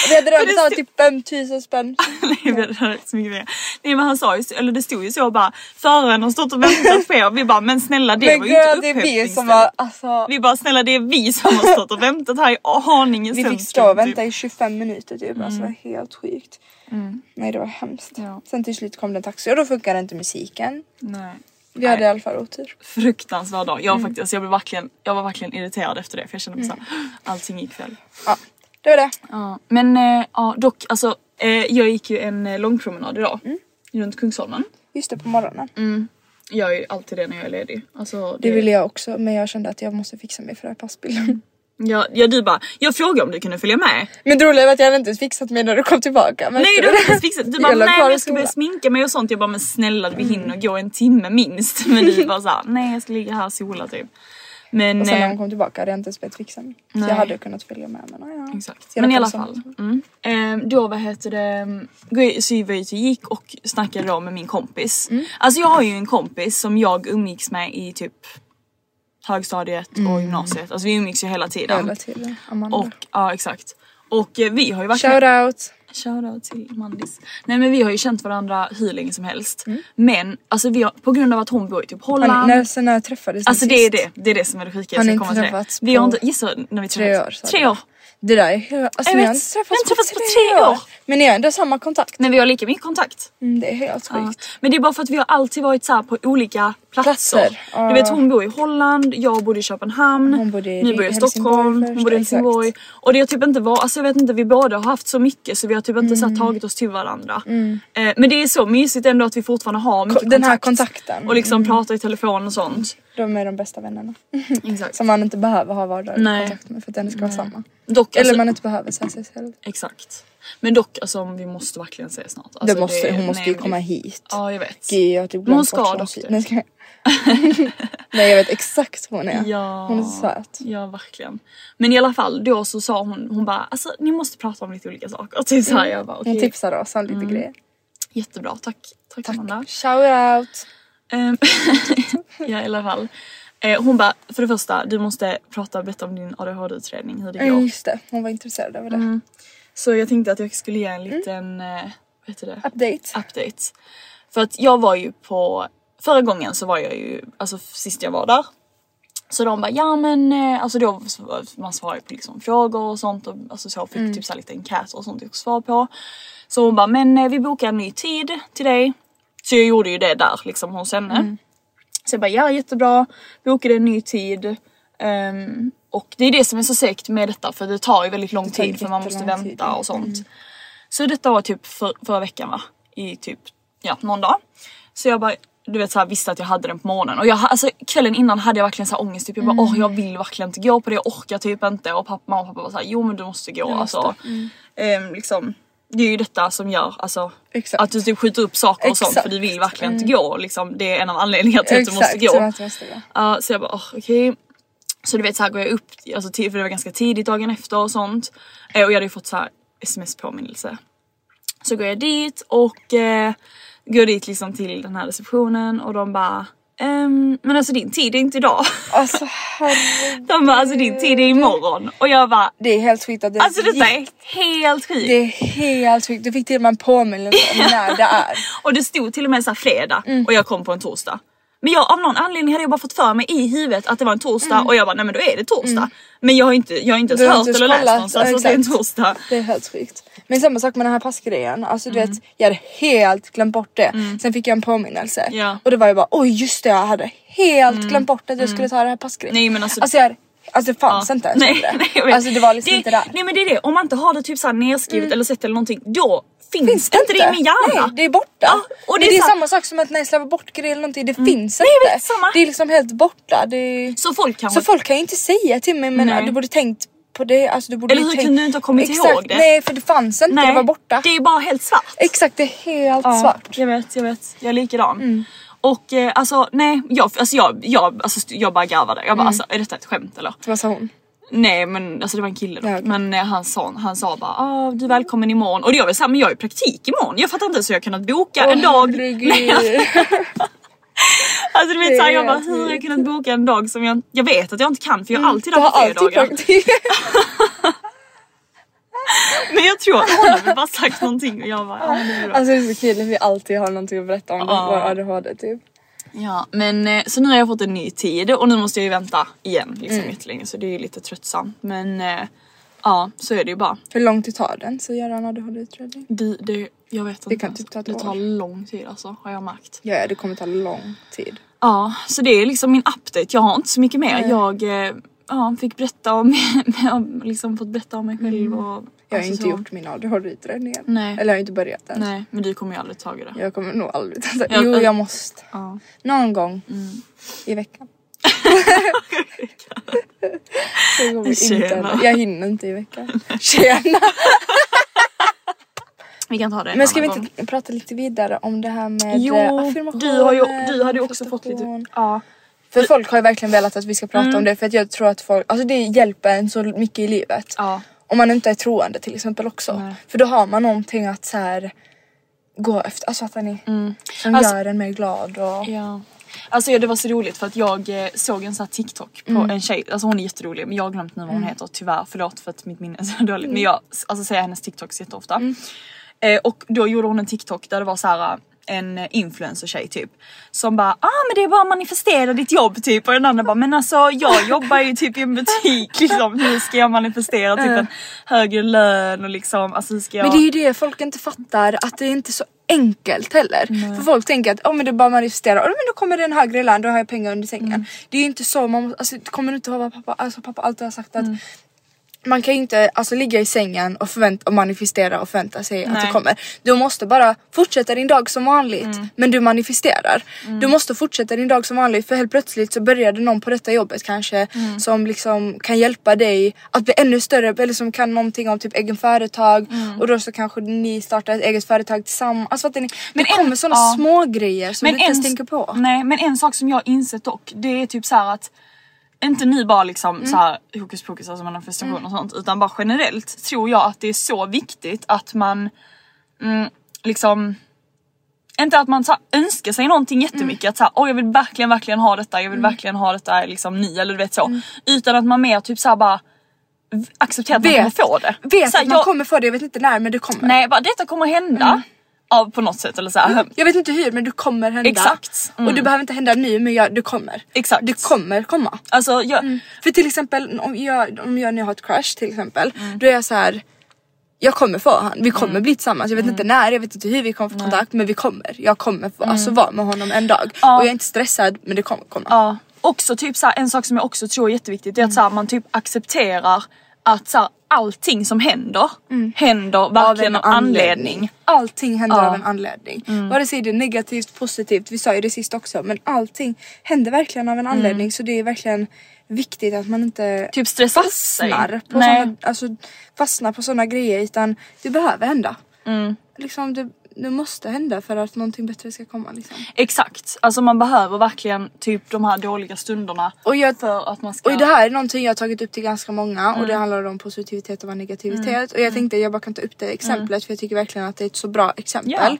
Vi hade redan betalat typ 5000 spänn. Nej vi hade hört så mycket mer. Nej men han sa ju, eller det stod ju så bara föraren har stått och väntat på er. Vi bara men snälla det Men var ju inte det är vi som var alltså. Vi bara snälla det är vi som har stått och väntat här i Haninge Vi fick stå och typ. vänta i 25 minuter typ. Alltså det var helt sjukt. Nej det var hemskt. Ja. Sen till slut kom det en taxi och då funkade inte musiken. Nej. Vi hade i alla fall otur. Fruktansvärd dag. Mm. Jag, var faktiskt, alltså jag, blev verkligen, jag var verkligen irriterad efter det för jag kände mig såhär, allting gick fel. Ja, det var det. Ja. Men eh, ja, dock alltså eh, jag gick ju en eh, lång promenad idag. Mm. Runt Kungsholmen. Just det på morgonen. Jag gör ju alltid det när jag är ledig. Alltså, Det ville jag också men jag kände att jag måste fixa mig för det här passbilden. Ja, ja du bara, jag frågade om du kunde följa med. Men det roliga var att jag hade inte fixat mig när du kom tillbaka. Men Nej du har inte fixat Du bara, Jag nej men jag ska börja sminka mig och sånt. Jag bara, men snälla vi hinner gå en timme minst. Men du bara såhär, nej jag ska ligga här och sola typ. Men Och sen när eh, hon kom tillbaka hade jag inte ens börjat fixa mig. Så jag hade kunnat följa med men ja. Exakt. Men i alla fall. somna. Mm. Eh, då vad heter det, så vi ute och gick och snackade då med min kompis. Mm. Alltså jag har ju en kompis som jag umgicks med i typ högstadiet och gymnasiet. Alltså vi umgicks ju hela tiden. Mm. Hela tiden. Amanda. Och ja exakt. Och eh, vi har ju varit Shout out. Shoutout till Mandis. Nej men vi har ju känt varandra hur länge som helst. Mm. Men alltså vi har, på grund av att hon bor i typ Holland. Han, när, sen när träffades ni alltså det är sist? det, det är det som är det sjuka. Jag ska komma till det. Vi har inte, gissa när vi tre träffades. år, sa Tre år. Det där är hela, alltså Jag vet. har inte träffats, Vi har inte träffats på på tre tre år. år. Men ni har ändå samma kontakt. Men vi har lika mycket kontakt. Mm, det är helt Ja. sjukt. Men det är bara för att vi har alltid varit så här på olika platser. Platser, ja. Du vet hon bor i Holland, jag bodde i Köpenhamn, Hon bodde i ni bor i Stockholm, först, hon bodde i. Helsingborg. Och det har typ inte varit, alltså jag vet inte, vi båda har haft så mycket så vi har typ inte så här tagit oss till varandra. Eh, men det är så mysigt ändå att vi fortfarande har mycket Den här kontakt. kontakten. Och liksom pratar i telefon och sånt. De är de bästa vännerna. Exakt. Som man inte behöver ha vardaglig Nej. kontakt med för att den ska vara samma. Dock, Eller alltså, man inte behöver säga sig själv. Exakt. Men dock alltså vi måste verkligen se snart. Alltså, det måste, hon måste nej, ju komma det- hit. Ja jag vet. Gud jag har typ hon ska dock det. Nej, ska jag... Nej jag vet exakt hur hon är. Ja. Hon är så söt. Ja verkligen. Men i alla fall då så sa hon, hon bara alltså ni måste prata om lite olika saker. Och typ så här, jag bara okej. Hon tipsade oss om lite Mm. grejer. Jättebra, tack. Tack, Amanda. Shout out. Ehm, ja i alla fall. Eh, hon bara, för det första du måste prata bättre om din ADHD-utredning, hur det Ja går. just det, hon var intresserad av det. Mm. Så jag tänkte att jag skulle ge Mm. en liten, eh, vad heter det? Update. update. För att jag var ju på, förra gången så var jag ju, alltså sist jag var där. Så de bara ja men eh, alltså då man svarar ju på liksom frågor och sånt och alltså så fick Mm. typ så här lite enkäter och sånt att svara på. Så hon bara men vi bokar en ny tid till dig. Så jag gjorde ju det där liksom hos henne. Mm. Så jag bara ja jättebra, bokade en ny tid. Ehm, och det är det som är så segt med detta för det tar ju väldigt lång tid för man måste vänta tid, och sånt. Så detta var typ för, förra veckan va? I typ, ja någon dag. Så jag bara, du vet såhär visste att jag hade den på morgonen och jag, alltså kvällen innan hade jag verkligen så här ångest typ jag bara Mm. åh jag vill verkligen inte gå på det, jag orkar typ inte och pappa, mamma och pappa var såhär jo men du måste gå alltså. Ehm, liksom, det är ju detta som gör alltså Exakt. att du typ skjuter upp saker och sånt för du vill verkligen inte gå liksom. Det är en av anledningarna till att du måste gå. jag måste gå. Ja, så jag bara oh, okej. Så du vet så här går jag upp, alltså för det var ganska tidigt dagen efter och sånt. Eh, och jag hade ju fått så här sms påminnelse. Så går jag dit och eh, går dit liksom till den här receptionen och de bara ehm, men alltså din tid är inte idag. Alltså herregud. De bara alltså din tid är imorgon. Och jag bara Det är helt sjukt att det alltså detta är helt sjukt. Det är helt sjukt. Du fick till och med en påminnelse om när det är. Och det stod till och med så fredag Mm. och jag kom på en torsdag. Men jag, av någon anledning hade jag bara fått för mig i huvudet att det var en torsdag och jag bara nej men då är det torsdag. Men jag har inte, jag har inte ens Mm. Hört eller läst någonstans att det är en torsdag. Det är helt sjukt. Men samma sak med den här passgrejen. Alltså du Mm. vet, jag hade helt glömt bort det. Sen fick jag en påminnelse. Ja. Och det var ju bara oj just det jag hade helt glömt bort att jag skulle ta det här passgrejen. Nej, men alltså- alltså, jag, alltså det fanns Ja. inte ens nej, det. nej, jag. Alltså det var liksom det, inte där. Nej men det är det, om man inte har det typ såhär nedskrivet eller sett eller någonting då finns, finns det inte det i min hjärna. Nej, det är borta. Ja, och det är det är så- samma sak som att när jag slarvar bort grejer eller någonting, det finns Nej, inte. vet, samma. Det är liksom helt borta. Det. Så folk kanske... Så folk kan ju inte säga till mig men Nej. du borde tänkt på det. Alltså, du borde Eller hur tänkt... kunde du inte ha kommit Exakt, ihåg det? Nej för det fanns inte, det var borta. Det är bara helt svart. Exakt det är helt Ja, svart. Jag vet, jag vet. Jag är likadan. Mm. Och eh, alltså nej, jag, alltså, jag, jag, alltså, jag bara garvade. Jag bara Mm. alltså är detta ett skämt eller? Vad sa hon? Nej men alltså det var en kille då. Ja. Men eh, han sa, han sa bara ah, du är välkommen imorgon. Och jag var såhär men jag har ju praktik imorgon. Jag fattar inte så jag har kunnat boka en dag. Alltså du vet såhär, är jag bara hur har jag kunnat boka en dag som jag, jag vet att jag inte kan för jag har alltid Du det har på alltid fredagar. praktik. Men jag tror att hon har väl bara sagt någonting och jag bara ja, men det är bra. Alltså det är så kul att vi alltid har någonting att berätta om Ja. vår ADHD typ. Ja men eh, så nu har jag fått en ny tid och nu måste jag ju vänta igen liksom Mm. jättelänge så det är ju lite tröttsamt men eh, ja så är det ju bara. Hur lång tid tar den så göra en ADHD-utredning? Det, det, jag vet inte. kan typ ta ett det tar lång tid alltså har jag märkt. Ja, det kommer ta lång tid. Ja så det är liksom min update. Jag har inte så mycket mer. Jag eh, ja, fick berätta om, har liksom fått berätta om mig själv och Mm. Jag har alltså inte så. gjort min ADHD-utredning än. Nej. Eller jag har inte börjat än. Nej men du kommer ju aldrig ta det. Jag kommer nog aldrig ta Ja, Jo ja. jag måste. Ja. Någon gång i veckan. Det kommer inte jag hinner inte i veckan. Tjena! Vi kan ta det en Men ska vi gång. inte prata lite vidare om det här med Jo, eh, affirmation? du har ju, du hade ju också fått lite... Ja. För folk har ju verkligen velat att vi ska prata Mm. om det för att jag tror att folk, alltså det hjälper en så mycket i livet. Ja. Om man inte är troende till exempel också. Nej. För då har man någonting att så här gå efter, alltså fattar ni? Som Alltså- gör en mer glad och... Ja. Alltså ja, det var så roligt för att jag eh, såg en sån här TikTok på Mm. en tjej, alltså hon är jätterolig men jag har glömt nu vad hon heter tyvärr förlåt för att mitt minne är så dåligt men jag alltså, säger hennes TikToks jätteofta. Mm. Eh, och då gjorde hon en TikTok där det var så här en influencer tjej typ som bara ah men det är bara att manifestera ditt jobb typ och den andra bara men alltså jag jobbar ju typ i en butik liksom hur ska jag manifestera typ en högre lön och liksom alltså hur ska jag Men det är ju det folk inte fattar att det är inte så enkelt heller. För folk tänker att oh, men det bara att manifestera, oh, men då kommer det en högre lön, då har jag pengar under sängen. Mm. Det är ju inte så, man, alltså, kommer du inte ihåg vad pappa, alltså, pappa alltid har sagt att Mm. Man kan ju inte alltså, ligga i sängen och, förvänta, och manifestera och förvänta sig att Nej. det kommer. Du måste bara fortsätta din dag som vanligt Mm. men du manifesterar. Du måste fortsätta din dag som vanligt för helt plötsligt så börjar det någon på detta jobbet kanske Mm. som liksom kan hjälpa dig att bli ännu större eller som kan någonting om typ egen företag Mm. och då så kanske ni startar ett eget företag tillsammans. Alltså ni? Men det en- kommer sådana ja. små grejer som du inte ens en- tänker på. Nej men en sak som jag insett dock det är typ så att inte nu bara liksom Mm. så här hokus pokus alltså manifestation och sånt utan bara generellt tror jag att det är så viktigt att man mm, liksom inte att man så här, önskar sig någonting jättemycket att så här, oh, jag vill verkligen verkligen ha detta, jag vill Mm. verkligen ha detta liksom nu eller du vet så. Utan att man mer typ så här bara accepterar att man kommer Vet, få det. vet så här, att man jag, kommer få det, jag vet inte när men det kommer. Nej bara detta kommer hända Mm. Av på något sätt eller så här. Jag vet inte hur men det kommer hända. Exakt. Mm. Och det behöver inte hända nu men jag, det kommer. Exakt. Det kommer komma. Alltså jag, För till exempel om jag, om jag nu har ett crush till exempel. Mm. Då är jag så här. Jag kommer få han, vi kommer bli tillsammans. Jag vet Mm. inte när, jag vet inte hur vi kommer få kontakt men vi kommer. Jag kommer få, alltså vara med honom en dag. Ja. Och jag är inte stressad men det kommer komma. Ja, också typ så här, en sak som jag också tror är jätteviktigt är att så här, man typ accepterar att så här, allting som händer händer verkligen av anledning. Allting händer Ja. Mm. av en anledning. Vare sig det är negativt, positivt, vi sa ju det sist också men allting händer verkligen av en anledning så det är verkligen viktigt att man inte Mm. Typ fastnar sig. på Nej. såna, alltså, fastnar på sådana grejer utan det behöver hända. Mm. Liksom det, det måste hända för att någonting bättre ska komma liksom. Exakt, alltså man behöver verkligen typ de här dåliga stunderna Och jag, för att man ska... Och det här är någonting jag har tagit upp till ganska många och Mm. det handlar om positivitet och negativitet. Och jag tänkte jag bara kan ta upp det exemplet för jag tycker verkligen att det är ett så bra exempel. Mm. Ja.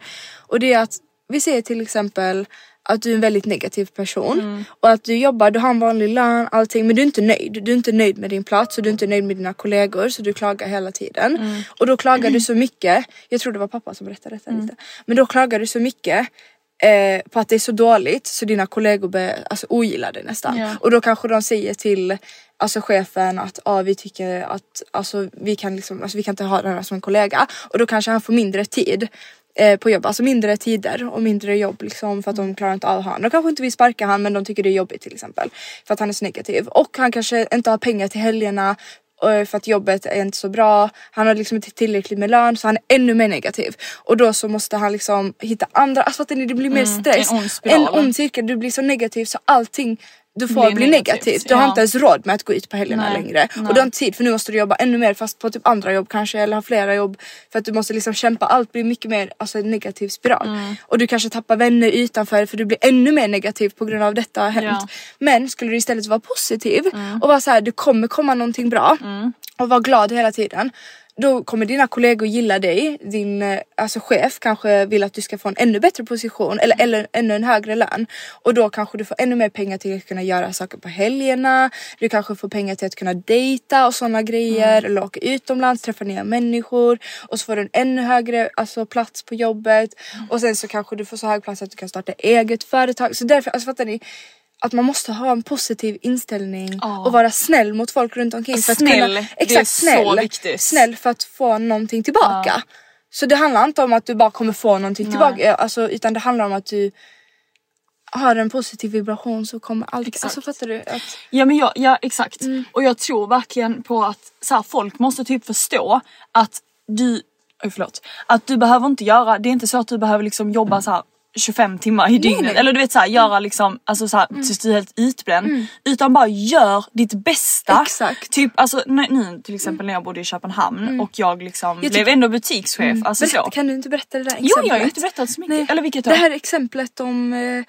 Och det är att vi säger till exempel att du är en väldigt negativ person Mm. och att du jobbar, du har en vanlig lön, allting men du är inte nöjd. Du är inte nöjd med din plats och du är inte nöjd med dina kollegor så du klagar hela tiden. Mm. Och då klagar du så mycket, jag tror det var pappa som berättade detta Mm. lite. Men då klagar du så mycket eh, på att det är så dåligt så dina kollegor börjar, alltså, ogillar det nästan. Ja. Och då kanske de säger till alltså, chefen att ah, vi tycker att alltså, vi, kan liksom, alltså, vi kan inte ha den här som en kollega. Och då kanske han får mindre tid eh, på jobb, alltså mindre tider och mindre jobb liksom för att de klarar inte av han. De kanske inte vill sparka han men de tycker det är jobbigt till exempel. För att han är så negativ. Och han kanske inte har pengar till helgerna och för att jobbet är inte så bra. Han har liksom inte tillräckligt med lön så han är ännu mer negativ. Och då så måste han liksom hitta andra, alltså ni det blir mer stress. en ond spiral. En ond cirkel, du blir så negativ så allting du får Blir bli negativt, negativt. Du har ja. inte ens råd med att gå ut på helgerna Nej, längre. nej. Och du har inte tid för nu måste du jobba ännu mer fast på typ andra jobb kanske eller ha flera jobb. För att du måste liksom kämpa, allt blir mycket mer alltså, en negativ spiral. Mm. Och du kanske tappar vänner utanför för du blir ännu mer negativ på grund av detta har hänt. Ja. Men skulle du istället vara positiv Mm. och vara så här, det kommer komma någonting bra och vara glad hela tiden. Då kommer dina kollegor gilla dig, din eh, alltså chef kanske vill att du ska få en ännu bättre position eller, eller ännu en högre lön. Och då kanske du får ännu mer pengar till att kunna göra saker på helgerna. Du kanske får pengar till att kunna dejta och sådana grejer eller åka utomlands, träffa nya människor. Och så får du en ännu högre alltså, plats på jobbet. Och sen så kanske du får så hög plats att du kan starta eget företag. Så därför, alltså fattar ni? Att man måste ha en positiv inställning Ja. och vara snäll mot folk runt omkring. För att Snäll, kunna, det är exakt, så snäll, viktigt. snäll för att få någonting tillbaka. Så det handlar inte om att du bara kommer få någonting tillbaka alltså, utan det handlar om att du har en positiv vibration så kommer allt, Exakt. alltså fattar du? Att, Ja men jag, ja exakt. Mm. Och jag tror verkligen på att så här, folk måste typ förstå att du, oj förlåt, att du behöver inte göra, det är inte så att du behöver liksom jobba så här 25 timmar i dygnet nej. eller du vet såhär göra liksom alltså såhär tills du är helt utbränd. Utan bara gör ditt bästa. Exakt. Typ alltså nu, till exempel när jag bodde i Köpenhamn och jag liksom Jag blev ändå butikschef. Alltså berätta, så. Kan du inte berätta det där Jo exemplet? jag har inte berättat så mycket. Nej. Eller vilket då? Det här exemplet om eh,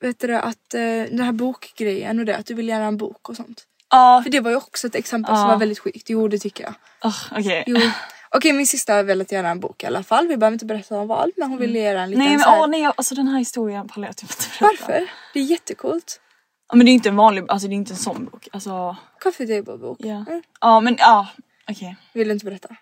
vet du, att eh, den här bokgrejen och det att du vill göra en bok och sånt. Ja, För det var ju också ett exempel som Ja. var väldigt sjukt. Jo det tycker jag. oh, okej. Jo. Okej min sista har velat göra en bok i alla fall. Vi behöver inte berätta om vad men hon ville göra en liten Nej men så här- åh nej alltså den här historien pallar jag typ inte berätta. Varför? Det är jättecoolt. Ja, men det är inte en vanlig, alltså det är inte en sån bok. Alltså, Coffee table bok. ja. Mm. Ja men ja, okej. Vill du inte berätta?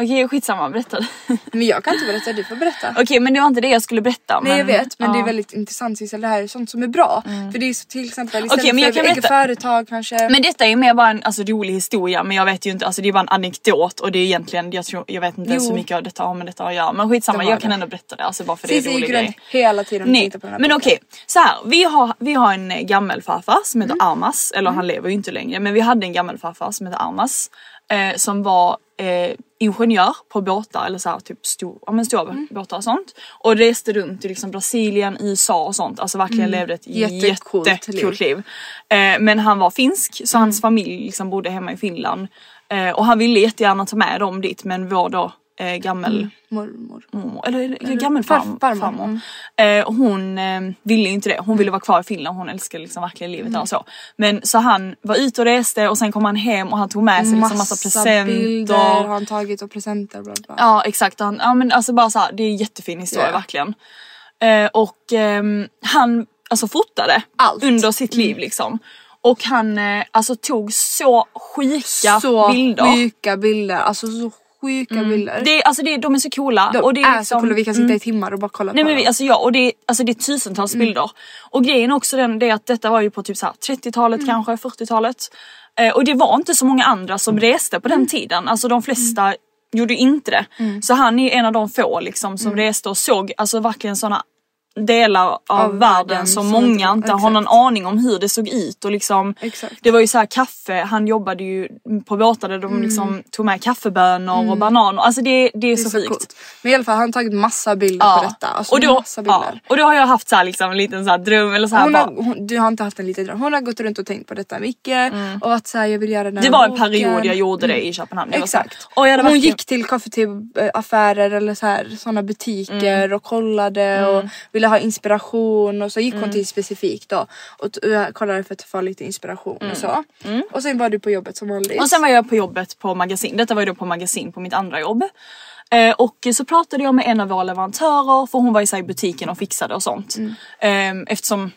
Okej skitsamma, berätta. Men jag kan inte berätta, du får berätta. okej men det var inte det jag skulle berätta. Nej jag vet men det är ja. väldigt intressant Sissel, det här är sånt som är bra. För det är så till exempel istället Okej, men jag för kan berätta. företag kanske. Men detta är mer bara en alltså, rolig historia men jag vet ju inte, alltså det är bara en anekdot och det är egentligen, jag tror, jag vet inte Jo. så mycket av detta har med detta att göra men skitsamma Det jag kan det. ändå berätta det alltså bara för det är en rolig grej. hela tiden och Nej, på den här men okej. Så här, vi har, vi har en eh, gammelfarfar som Mm. heter Armas, eller han lever ju inte längre men vi hade en gammelfarfar som heter Armas. Eh, som var eh, ingenjör på båtar eller så här, typ stor, ja, men stora Mm. båtar och sånt. Och reste runt i liksom Brasilien, USA och sånt. Alltså verkligen levde ett Mm. Jättecoolt jättekult liv. Eh, men han var finsk så Mm. hans familj liksom bodde hemma i Finland. Eh, och han ville jättegärna ta med dem dit men vår då eh, gammel Mormor. mormor, eller, eller farf- farmor, farmor. Eh, och hon eh, ville inte det, hon ville vara kvar i Finland, hon älskade liksom verkligen livet Mm. där och så. Men så han var ute och reste och sen kom han hem och han tog med sig liksom massa presenter. bilder har han tagit och presenter bla bla. Ja exakt, han, ja men alltså bara så här, det är en jättefin historia Ja. verkligen. Eh, och ehm, han alltså fotade Allt. under sitt liv liksom. Och han eh, alltså tog så sjuka så bilder. sjuka bilder, alltså så sjuka bilder. Det, alltså det, de är så coola. De och det är, är, liksom, så coola, vi kan sitta i timmar och bara kolla Nej på men vi, alltså ja, och det, är- alltså det är tusentals bilder. Och grejen också den, det är att detta var ju på typ så här 30-talet kanske, 40-talet. Eh, och det var inte så många andra som reste på den tiden. Alltså de flesta gjorde inte det. Så han är en av de få liksom som reste och såg alltså verkligen såna delar av, Av världen världen som som många inte- inte har någon exakt. aning om hur det såg ut och liksom Exakt. Det var ju så här kaffe, han jobbade ju på båtar där de liksom tog med kaffebönor och bananer. Alltså det, det är Det är så, så sjukt. coolt. Men i alla fall han har tagit massa bilder på detta. Alltså och, då, massa bilder. ja, och då har jag haft så här, liksom, en liten så här dröm eller så här, Hon bara, har, hon, du har inte haft en liten dröm. Hon har gått runt och tänkt på detta mycket och att säga jag vill göra den här Mm. Det var en period jag gjorde det i Köpenhamn. Det så här, Exakt. och hon verkligen- gick till kaffeaffärer eller så här, såna butiker Mm. och kollade och ville ha inspiration och så gick hon till specifikt då och jag kollade för att få lite inspiration och så. Och sen var du på jobbet som vanligt. Mm. Och sen var jag på jobbet på magasin. Detta var ju då på magasin på mitt andra jobb. Eh, och så pratade jag med en av våra leverantörer för hon var ju så i butiken och fixade och sånt. Eh, eftersom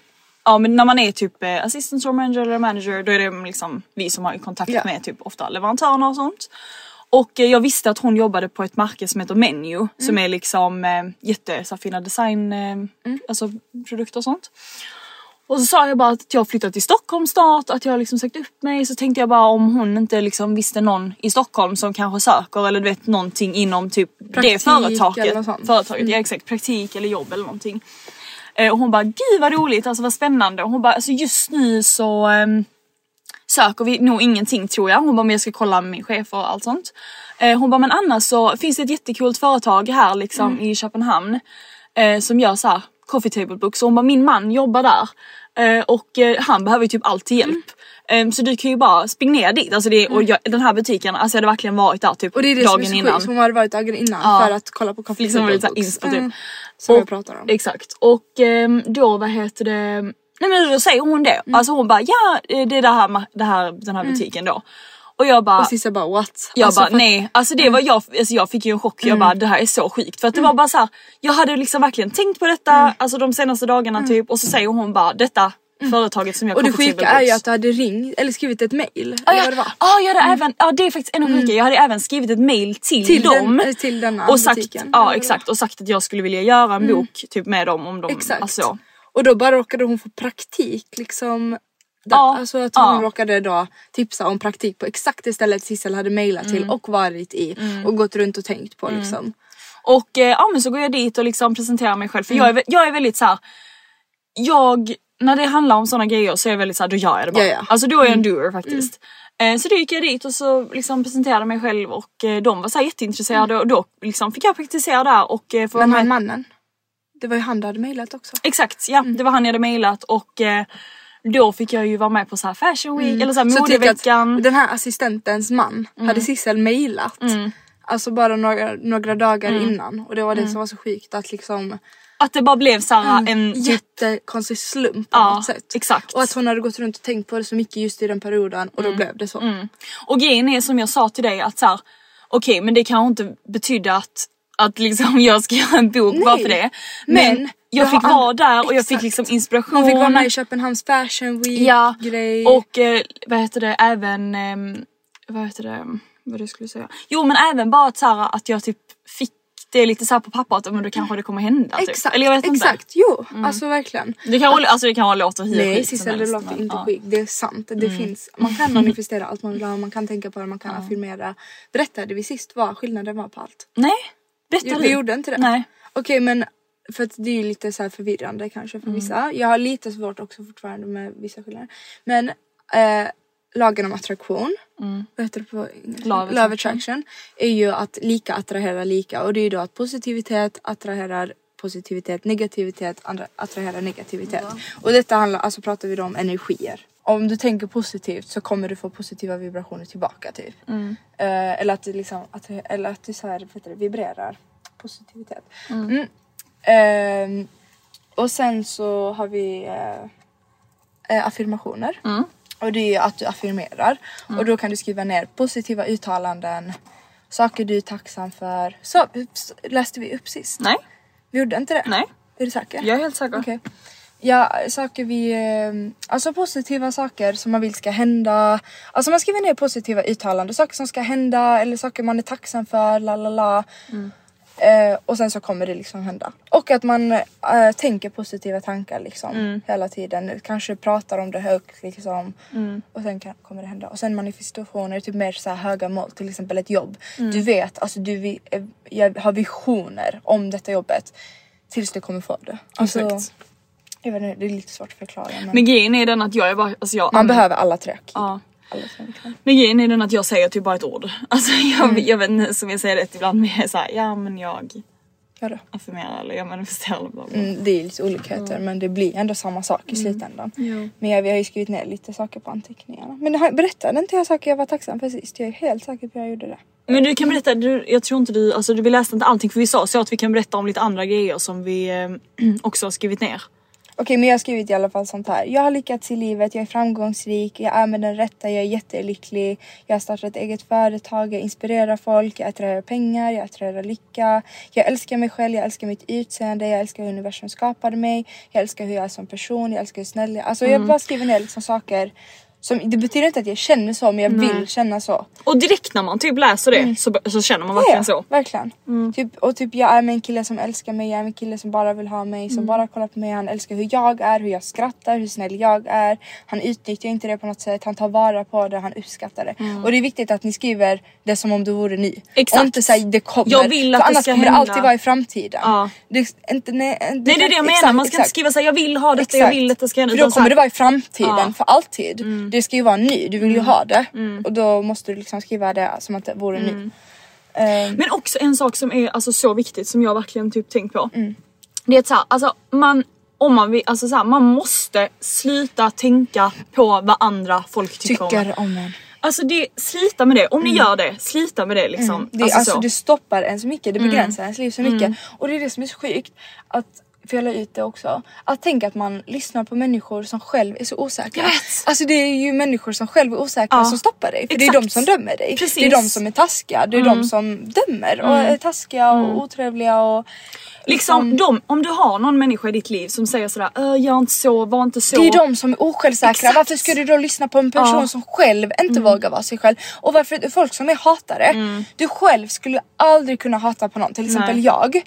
Ja men när man är typ eh, assistant store manager eller manager då är det liksom vi som har kontakt Ja. med typ ofta leverantörerna och sånt. Och eh, jag visste att hon jobbade på ett märke som heter Menu som är liksom eh, jätte så fina design, eh, alltså produkter och sånt. Och så sa jag bara att jag flyttat till Stockholm snart, att jag liksom sökt upp mig. Så tänkte jag bara om hon inte liksom visste någon i Stockholm som kanske söker eller du vet någonting inom typ det Praktik företaget. eller något sånt. företaget Ja exakt, praktik eller jobb eller någonting. Eh, och hon bara gud vad roligt, alltså vad spännande. Och hon bara alltså just nu så ehm, söker vi nog ingenting tror jag. Hon bara men jag ska kolla med min chef och allt sånt. Eh, hon bara men annars så finns det ett jättekult företag här liksom i Köpenhamn. Eh, som gör så här coffee table books. Så hon bara min man jobbar där. Eh, och han behöver ju typ alltid hjälp. Eh, så du kan ju bara springa ner dit. Alltså det, och jag, den här butiken, alltså jag hade verkligen varit där typ Och det är det som är dagen så innan. sjukt, hon hade varit dagen innan Ja. för att kolla på Coffee Liksom Table Books. inspo typ. Mm. Som Och- jag pratar om. Exakt. Och ehm, då vad heter det, nej men då säger hon det. Mm. Alltså hon bara ja eh, det är det här, det här, den här butiken då. Och jag bara Och Sissa bara what? jag Alltså, bara nej, alltså det var jag, alltså jag fick ju en chock. Jag bara det här är så sjukt. För att det var bara så här, jag hade liksom verkligen tänkt på detta alltså de senaste dagarna typ och så säger hon bara detta företaget som jag Och det sjuka är ju att du hade ringt eller skrivit ett mail. Ja, eller vad jag, det ja, jag hade även, ja det är faktiskt ännu sjukare. Jag hade även skrivit ett mail till, Till dem. den- eh, till denna och sagt, butiken, Ja exakt och sagt att jag skulle vilja göra en bok typ med dem om de, Exakt. alltså. Och då bara råkade hon få praktik liksom. Där, Ja, Alltså att hon ja. råkade då tipsa om praktik på exakt det stället Sissel hade mejlat till Mm. och varit i och gått runt och tänkt på liksom. Och eh, ja men så går jag dit och liksom presenterar mig själv för Mm. jag, är, vä- jag är väldigt så här. Jag, när det handlar om såna grejer så är jag väldigt såhär, då gör jag det bara. Ja, ja. Alltså då är jag Mm. en doer faktiskt. Eh, så då gick jag dit och så liksom presenterade mig själv och eh, de var så jätteintresserade och då liksom fick jag praktisera där och eh, få Mm. Men han mannen. Det var ju han du hade mejlat också. Exakt ja, Mm. det var han jag hade mejlat och eh, då fick jag ju vara med på så här fashion week eller så här Mm. Så typ modeveckan. att den här assistentens man hade Sissel mejlat. Alltså bara några, några dagar innan och det var det som var så sjukt att liksom Att det bara blev så Mm. en typ, jättekonstig slump på Ja, något sätt. exakt. Och att hon hade gått runt och tänkt på det så mycket just i den perioden och Mm. då blev det så. Och grejen är som jag sa till dig att så här, okej men det kanske inte betyder att, att liksom jag ska göra en bok bara för det. Men, Men jag fick vara där och jag fick liksom inspiration. Hon fick vara med i Köpenhamns fashion week Ja, grej. och eh, vad heter det även, ehm, vad heter det, vad det skulle säga. Jo men även bara att, så här, att jag typ fick det lite så här på papper att men då kanske det kommer hända. Typ. Exakt, Eller jag vet inte. Mm. exakt. Jo, alltså verkligen. Det kan, alltså det kan låta hur Nej Sissel det låter men, inte ja. Mm. skit. Det är sant. Det finns, man kan manifestera allt man vill ha, man kan tänka på det, man kan affirmera. Berättade vi sist vad skillnaden var på allt? Nej, berätta du. Vi gjorde inte det? Nej. Okej men för att det är ju lite så förvirrande kanske Mm. för vissa. Jag har lite svårt också fortfarande med vissa skillnader. Men eh, lagen om attraktion, vad heter det på? Mm. Law of attraction. är ju att lika attraherar lika och det är ju då att positivitet attraherar positivitet, negativitet attraherar negativitet. Och detta handlar, alltså pratar vi då om energier. Om du tänker positivt så kommer du få positiva vibrationer tillbaka typ. Eh, eller att du liksom, att, eller att du så här, det, vibrerar positivitet. Mm. Ehm, och sen så har vi eh, eh, affirmationer. Och det är att du affirmerar. Och då kan du skriva ner positiva uttalanden, saker du är tacksam för. Så läste vi upp sist. Nej, Vi gjorde inte det? Nej. Är du säker? jag är helt säker. Okej. Ja, saker vi... eh, Alltså positiva saker som man vill ska hända. Alltså man skriver ner positiva uttalanden, saker som ska hända eller saker man är tacksam för, la la la. Eh, och sen så kommer det liksom hända. Och att man eh, tänker positiva tankar liksom hela tiden. Kanske pratar om det högt liksom. Och sen kan, kommer det hända. Och sen manifestationer, typ mer så här höga mål. Till exempel ett jobb. Du vet, alltså du eh, jag har visioner om detta jobbet. Tills du kommer få det. Alltså, Exakt. Jag vet inte, det är lite svårt att förklara. Men Men grejen är den att jag är bara, alltså jag man behöver alla tre. Ja. Alla. Men grejen är den att jag säger typ bara ett ord. Alltså jag, Mm. jag vet inte som jag säger det ibland men jag är såhär, ja men jag Vadå? affirmerar eller jag manifesterar bla bla. Mm, det är lite olikheter men det blir ändå samma sak i slutändan. Ja. Men jag, vi har ju skrivit ner lite saker på anteckningarna. Men här, berättade inte jag saker jag var tacksam för sist? Jag är helt säker på att jag gjorde det. Men du kan berätta, du, jag tror inte du, alltså du, vi läste inte allting för vi sa så att vi kan berätta om lite andra grejer som vi eh, också har skrivit ner. Okej men jag har skrivit i alla fall sånt här. Jag har lyckats i livet, jag är framgångsrik, jag är med den rätta, jag är jättelycklig. Jag har startat ett eget företag, jag inspirerar folk, jag attraherar pengar, jag attraherar lycka. Jag älskar mig själv, jag älskar mitt utseende, jag älskar hur universum skapade mig. Jag älskar hur jag är som person, jag älskar hur snäll jag är. Alltså jag bara skriver ner liksom saker som, det betyder inte att jag känner så men jag vill känna så. Och direkt när man typ läser det så, så känner man verkligen så. verkligen. Typ, och typ jag är med en kille som älskar mig, jag är med en kille som bara vill ha mig, som bara kollar på mig. Han älskar hur jag är, hur jag skrattar, hur snäll jag är. Han utnyttjar inte det på något sätt, han tar vara på det, han uppskattar det. Och det är viktigt att ni skriver det som om du vore ny. Exakt. Och inte säga det kommer. Jag vill att för det annars ska kommer hända. det alltid vara i framtiden. Ja. Det, inte, nej, det, Nej det är det jag menar, exakt, man ska inte exakt. skriva såhär jag vill ha detta, jag vill att det ska hända. För då kommer det vara i framtiden Ja. Mm. för alltid. Det ska ju vara ny, du vill ju ha det. Och då måste du liksom skriva det som att det vore ny. Eh, Men också en sak som är alltså, så viktigt som jag verkligen typ tänkt på. Mm. Det är att så här, alltså man om man vill, alltså så här, man måste sluta tänka på vad andra folk tycker, tycker om en. Alltså det, slita med det. Om ni gör det, slita med det liksom. Mm. Det, alltså, alltså, så. Mm. det stoppar en så mycket, det begränsar ens liv så mycket. Och det är det som är så sjukt. Att, för jag la ut det också. Att tänka att man lyssnar på människor som själv är så osäkra. Alltså det är ju människor som själv är osäkra Ja. som stoppar dig. För det är de Exakt. som dömer dig. Precis. Det är de som är taskiga. Det är de som dömer och är taskiga och otrevliga och Liksom de, om du har någon människa i ditt liv som säger sådär "Ö, gör inte så, var inte så. Det är de som är osjälvsäkra. Exakt. Varför ska du då lyssna på en person Ja. Mm. som själv inte vågar vara sig själv? Och varför folk som är hatare. Du själv skulle aldrig kunna hata på någon, till exempel Nej. jag.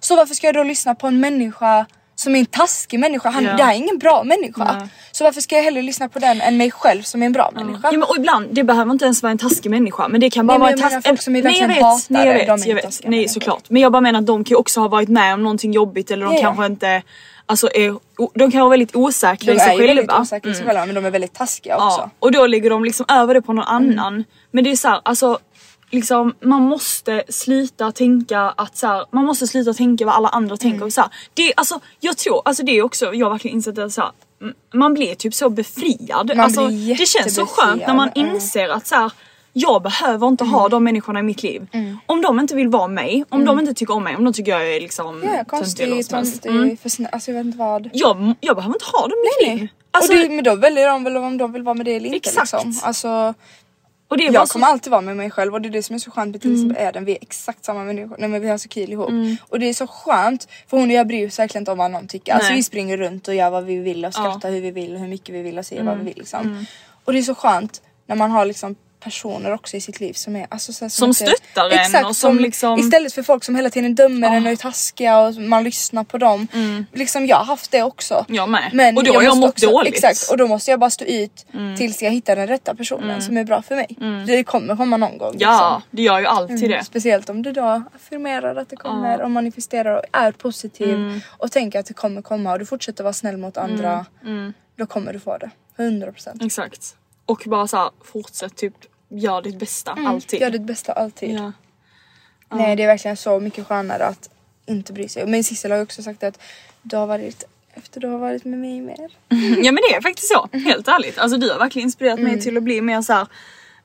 Så varför ska jag då lyssna på en människa som är en taskig människa? Han, Ja. Det här är ingen bra människa. Nej. Så varför ska jag hellre lyssna på den än mig själv som är en bra människa? Ja, men, och ibland, det behöver inte ens vara en taskig människa men det kan bara Nej, vara jag en menar folk som är Nej, jag verkligen vet, nej, jag hatare, vet, de är jag vet. taskiga Nej människor. såklart. Men jag bara menar att de kan ju också ha varit med om någonting jobbigt eller de Ja, ja. kanske inte Alltså är, de kan vara väldigt osäkra De i sig är ju väldigt själva. osäkra i sig själva men de är väldigt taskiga Ja, också. och då lägger de liksom över det på någon Mm. annan. Men det är så här, alltså liksom man måste sluta tänka att så här, man måste sluta tänka vad alla andra tänker. Mm. Och så här, det, alltså, jag tror, alltså det är också, jag har verkligen insett att så här, mm, man blir typ så befriad. Man alltså, det känns så skönt när man ja. inser att så här, jag behöver inte Mm. ha de människorna i mitt liv. Om de inte vill vara mig, om de inte tycker om mig, om de tycker jag är liksom Mm. Ja, töntig helst. konstigt, Mm. för snä- alltså jag vet inte vad. Jag, jag behöver inte ha dem i mitt Nej. liv. Alltså, och det, men då väljer de väl om de vill vara med det eller inte Exakt. liksom. Alltså, och det jag så- kommer alltid vara med mig själv och det är det som är så skönt med till Mm. exempel Eden. Vi är exakt samma människor. Nej men vi har så kul ihop. Och det är så skönt för hon och jag bryr oss verkligen inte om vad någon tycker. Alltså vi springer runt och gör vad vi vill och skrattar hur vi vill och hur mycket vi vill och säger vad vi vill liksom. Och det är så skönt när man har liksom personer också i sitt liv som är alltså, så här, Som inte- stöttar en Exakt, och som liksom- Istället för folk som hela tiden dömer en och är taskiga och man lyssnar på dem. Liksom jag har haft det också. Jag med. Men Och då har jag mått dåligt. Exakt och då måste jag bara stå ut tills jag hittar den rätta personen som är bra för mig. Det kommer komma någon gång. Ja, liksom. det gör ju alltid det. Speciellt om du då affirmerar att det kommer och manifesterar och är positiv Mm. och tänker att det kommer komma och du fortsätter vara snäll mot andra. Mm. Då kommer du få det. 100%. Exakt. Och bara så här, fortsätt typ gör ditt bästa alltid. Gör ditt bästa alltid. Ja. Nej det är verkligen så mycket skönare att inte bry sig. Men Sissel har ju också sagt att du har varit efter du har varit med mig mer. ja men det är faktiskt så, helt ärligt. Alltså du har verkligen inspirerat Mm. mig till att bli mer så här,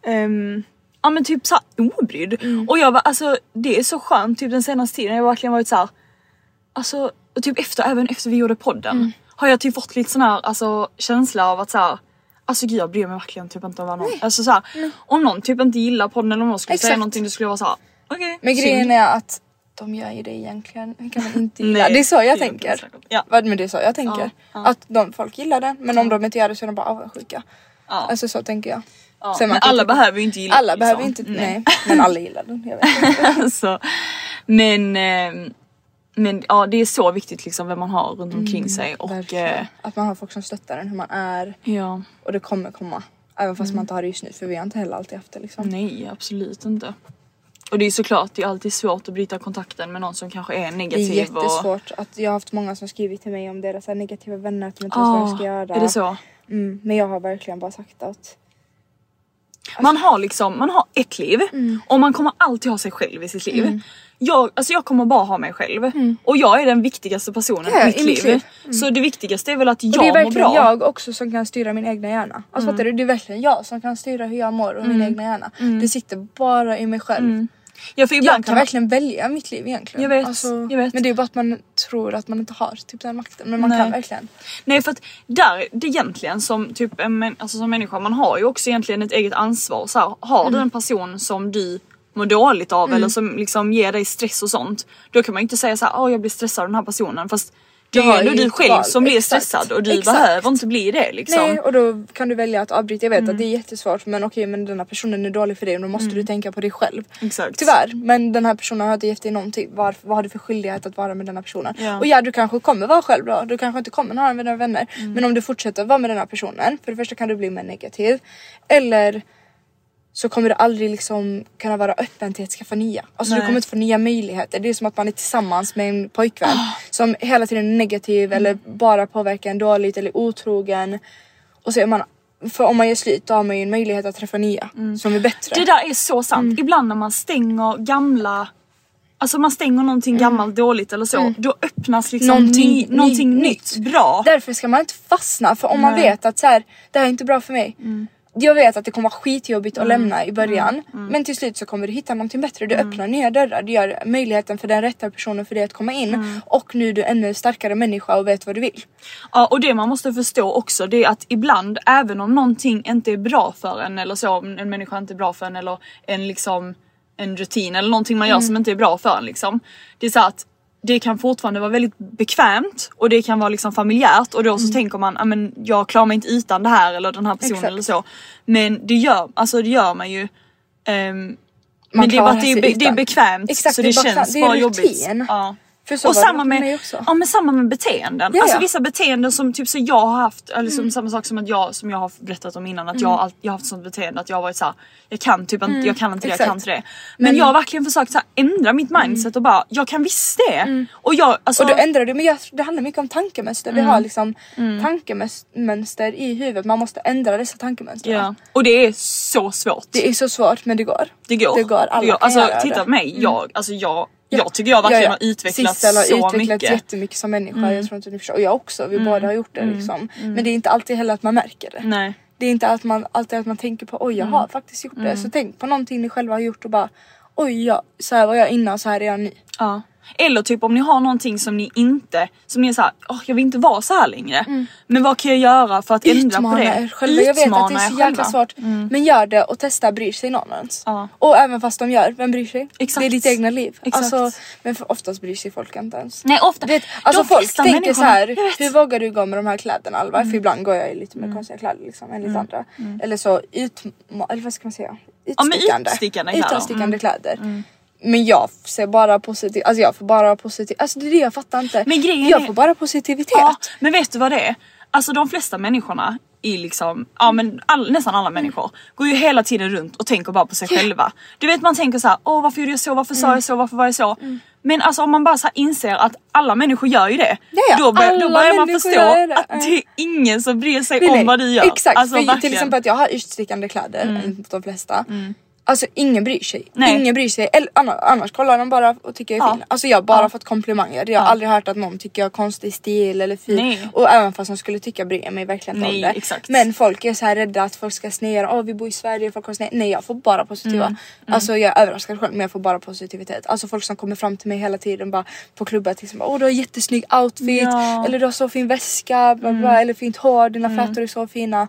ehm, ja men typ så här obrydd. Mm. Och jag var alltså det är så skönt typ den senaste tiden, jag har verkligen varit så här, alltså typ efter, även efter vi gjorde podden Mm. har jag typ fått lite sån här alltså, känsla av att så här, Alltså gud jag bryr mig verkligen typ inte om vad någon, alltså så här, om någon typ inte gillar podden eller om någon skulle säga Exakt. någonting då skulle jag vara såhär okej. Men synd. grejen är att de gör ju det egentligen. Det kan man inte gilla. Nej, det är så det jag tänker. Ja. Men det är så jag tänker. Ja, ja. Att de, folk gillar det men om de inte gör det så är de bara avundsjuka. Ja. Alltså så tänker jag. Ja, men alla tycka- behöver ju inte gilla Alla det, behöver liksom. inte, nej. Men alla gillar den. Jag vet inte. alltså, men, eh, men ja det är så viktigt liksom vem man har runt omkring sig och Mm, eh, Att man har folk som stöttar en hur man är. ja Och det kommer komma. Även fast Mm. man inte har det just nu för vi har inte heller alltid haft det liksom. nej absolut inte. Och det är såklart det är alltid svårt att bryta kontakten med någon som kanske är Det är negativ. Och, jättesvårt. Att jag har haft många som skrivit till mig om deras negativa vänner att de inte vet vad de ska göra. är det så? Mm, men jag har verkligen bara sagt att Man har liksom, man har ett liv och man kommer alltid ha sig själv i sitt liv. Jag, alltså jag kommer bara ha mig själv och jag är den viktigaste personen Ja, i mitt liv. liv. Så det viktigaste är väl att Och det är jag mår verkligen bra. jag också som kan styra min egna hjärna. Alltså Mm. fattar du? Det är verkligen jag som kan styra hur jag mår och min egna hjärna. Det sitter bara i mig själv. Ja, för ibland Jag kan verkligen välja mitt liv egentligen. Jag vet, Alltså, jag vet. Men det är bara att man tror att man inte har typ den makten. Men man Nej. kan verkligen. Nej för att där, det egentligen som typ en alltså som människa, man har ju också egentligen ett eget ansvar. Så här, har Mm. du en person som du mår dåligt av eller som liksom ger dig stress och sånt. Då kan man ju inte säga så här, åh jag blir stressad av den här personen. Fast det Du är ju har ändå du själv val. som blir Exakt. stressad och du Exakt. behöver inte bli det liksom. Nej och då kan du välja att avbryta. Jag vet att det är jättesvårt men okej men den här personen är dålig för dig och då måste du tänka på dig själv. Exakt. Tyvärr men den här personen har inte gett dig någonting. Var, vad har du för skyldighet att vara med den här personen? Ja. Och ja du kanske kommer vara själv då. Du kanske inte kommer ha med dina vänner. Mm. Men om du fortsätter vara med den här personen. För det första kan du bli mer negativ. Eller så kommer du aldrig liksom kunna vara öppen till att skaffa nya. Alltså du Nej. kommer inte få nya möjligheter. Det är som att man är tillsammans med en pojkvän Ah. som hela tiden är negativ Mm. eller bara påverkar en dåligt eller otrogen. Och så är man För om man gör slut då har man ju en möjlighet att träffa nya som är bättre. Det där är så sant. Mm. Ibland när man stänger gamla Alltså man stänger någonting gammalt dåligt eller så, då öppnas liksom Mm. Någonting ny, någonting ny- nytt, bra. Därför ska man inte fastna för om man Nej. Mm. vet att så här, det här är inte bra för mig. Jag vet att det kommer vara skitjobbigt att lämna i början Mm. men till slut så kommer du hitta någonting bättre. Du öppnar nya dörrar, du gör möjligheten för den rätta personen för dig att komma in Mm. och nu är du ännu starkare människa och vet vad du vill. Ja och det man måste förstå också det är att ibland även om någonting inte är bra för en eller så, om en människa inte är bra för en eller en liksom en rutin eller någonting man gör Mm. som inte är bra för en liksom. Det är så att det kan fortfarande vara väldigt bekvämt och det kan vara liksom familjärt och då så tänker man "Ja, men jag klarar mig inte utan det här eller den här personen Mm. Exakt. eller så. Men det gör, alltså det gör man ju ehm, Man men det är bara att det är, det är bekvämt Exakt, så det det, bara känns bara rutin. jobbigt. Ja. Och det samma med, ja, men samma med beteenden. Ja, Alltså vissa beteenden som typ så jag har haft, eller Mm. som samma sak som att jag som jag har berättat om innan att jag, har jag har haft sånt beteende att jag har varit såhär jag kan typ inte, jag kan inte det, jag kan inte det. Men, jag har verkligen försökt så här, ändra mitt mindset och bara jag kan visst det. Och jag alltså, Mm. Och då ändrar du, men jag, det handlar mycket om tankemönster. Mm. Vi har liksom tankemönster i huvudet, man måste ändra dessa tankemönster. ja. Och det är så svårt. Det är så svårt men det går. Det går. Det går, alla Alltså göra titta det. på mig, jag, alltså jag, jag tycker jag verkligen har utvecklats Sissel har så utvecklats mycket. Mm. jättemycket som människa. Jag tror inte ni förstår. Och jag också, vi båda har gjort det liksom. Men det är inte alltid heller att man märker det. Nej. Det är inte att man, alltid att man tänker på oj jag Mm. har faktiskt gjort det. Så tänk på någonting ni själva har gjort och bara oj ja, så här var jag innan så här är jag nu. Ja. Eller typ om ni har någonting som ni inte, som ni är såhär, åh jag vill inte vara så här längre. Men vad kan jag göra för att ändra på Utmana det? er själva. Jag vet att det är så jäkla svårt. Men gör det och testa bryr sig någon ens. Ja. Och även fast de gör, vem bryr sig? Exakt. Det är ditt egna liv. Exakt. Alltså, men för oftast bryr sig folk inte ens. Nej ofta, Vet, alltså folk tänker så här, hur vågar du gå med de här kläderna Alva? Mm. För ibland går jag i lite mer konstiga kläder liksom, enligt andra. Eller så utma- eller vad ska man säga? men Utstickande. utstickande kläder. Men jag ser bara positivt, alltså jag får bara positivt, alltså det är det jag fattar inte. Men grejen jag är- får bara positivitet. Ja, men vet du vad det är? Alltså de flesta människorna i liksom, ja men all, nästan alla människor går ju hela tiden runt och tänker bara på sig själva. Du vet man tänker så här, åh varför gjorde jag så, varför Mm. sa jag så, varför var jag så? Men alltså om man bara så inser att alla människor gör ju det. Ja, ja, då, bör, då börjar man förstå det. att det är ingen som bryr sig Nej, om nej. vad du gör. Exakt, alltså, för till exempel att jag har utstickande kläder, enligt de flesta. Alltså ingen bryr sig. Nej. Ingen bryr sig. Eller, annars, annars kollar de bara och tycker jag är Ja. fin. Alltså jag har bara fått komplimanger. Jag har aldrig hört att någon tycker jag har konstig stil eller fin. Nej. Och även fast de skulle tycka bryr jag mig verkligen inte om det. exakt. Men folk är så här rädda att folk ska snea. Åh vi bor i Sverige, folk har snea. Nej jag får bara positiva. Mm. Alltså jag är överraskad själv men jag får bara positivitet. Alltså folk som kommer fram till mig hela tiden bara på klubbar till exempel. Åh du har jättesnygg outfit. Ja. Mm. Eller du har så fin väska. Bla, bla, Eller fint hår, dina fötter är så fina.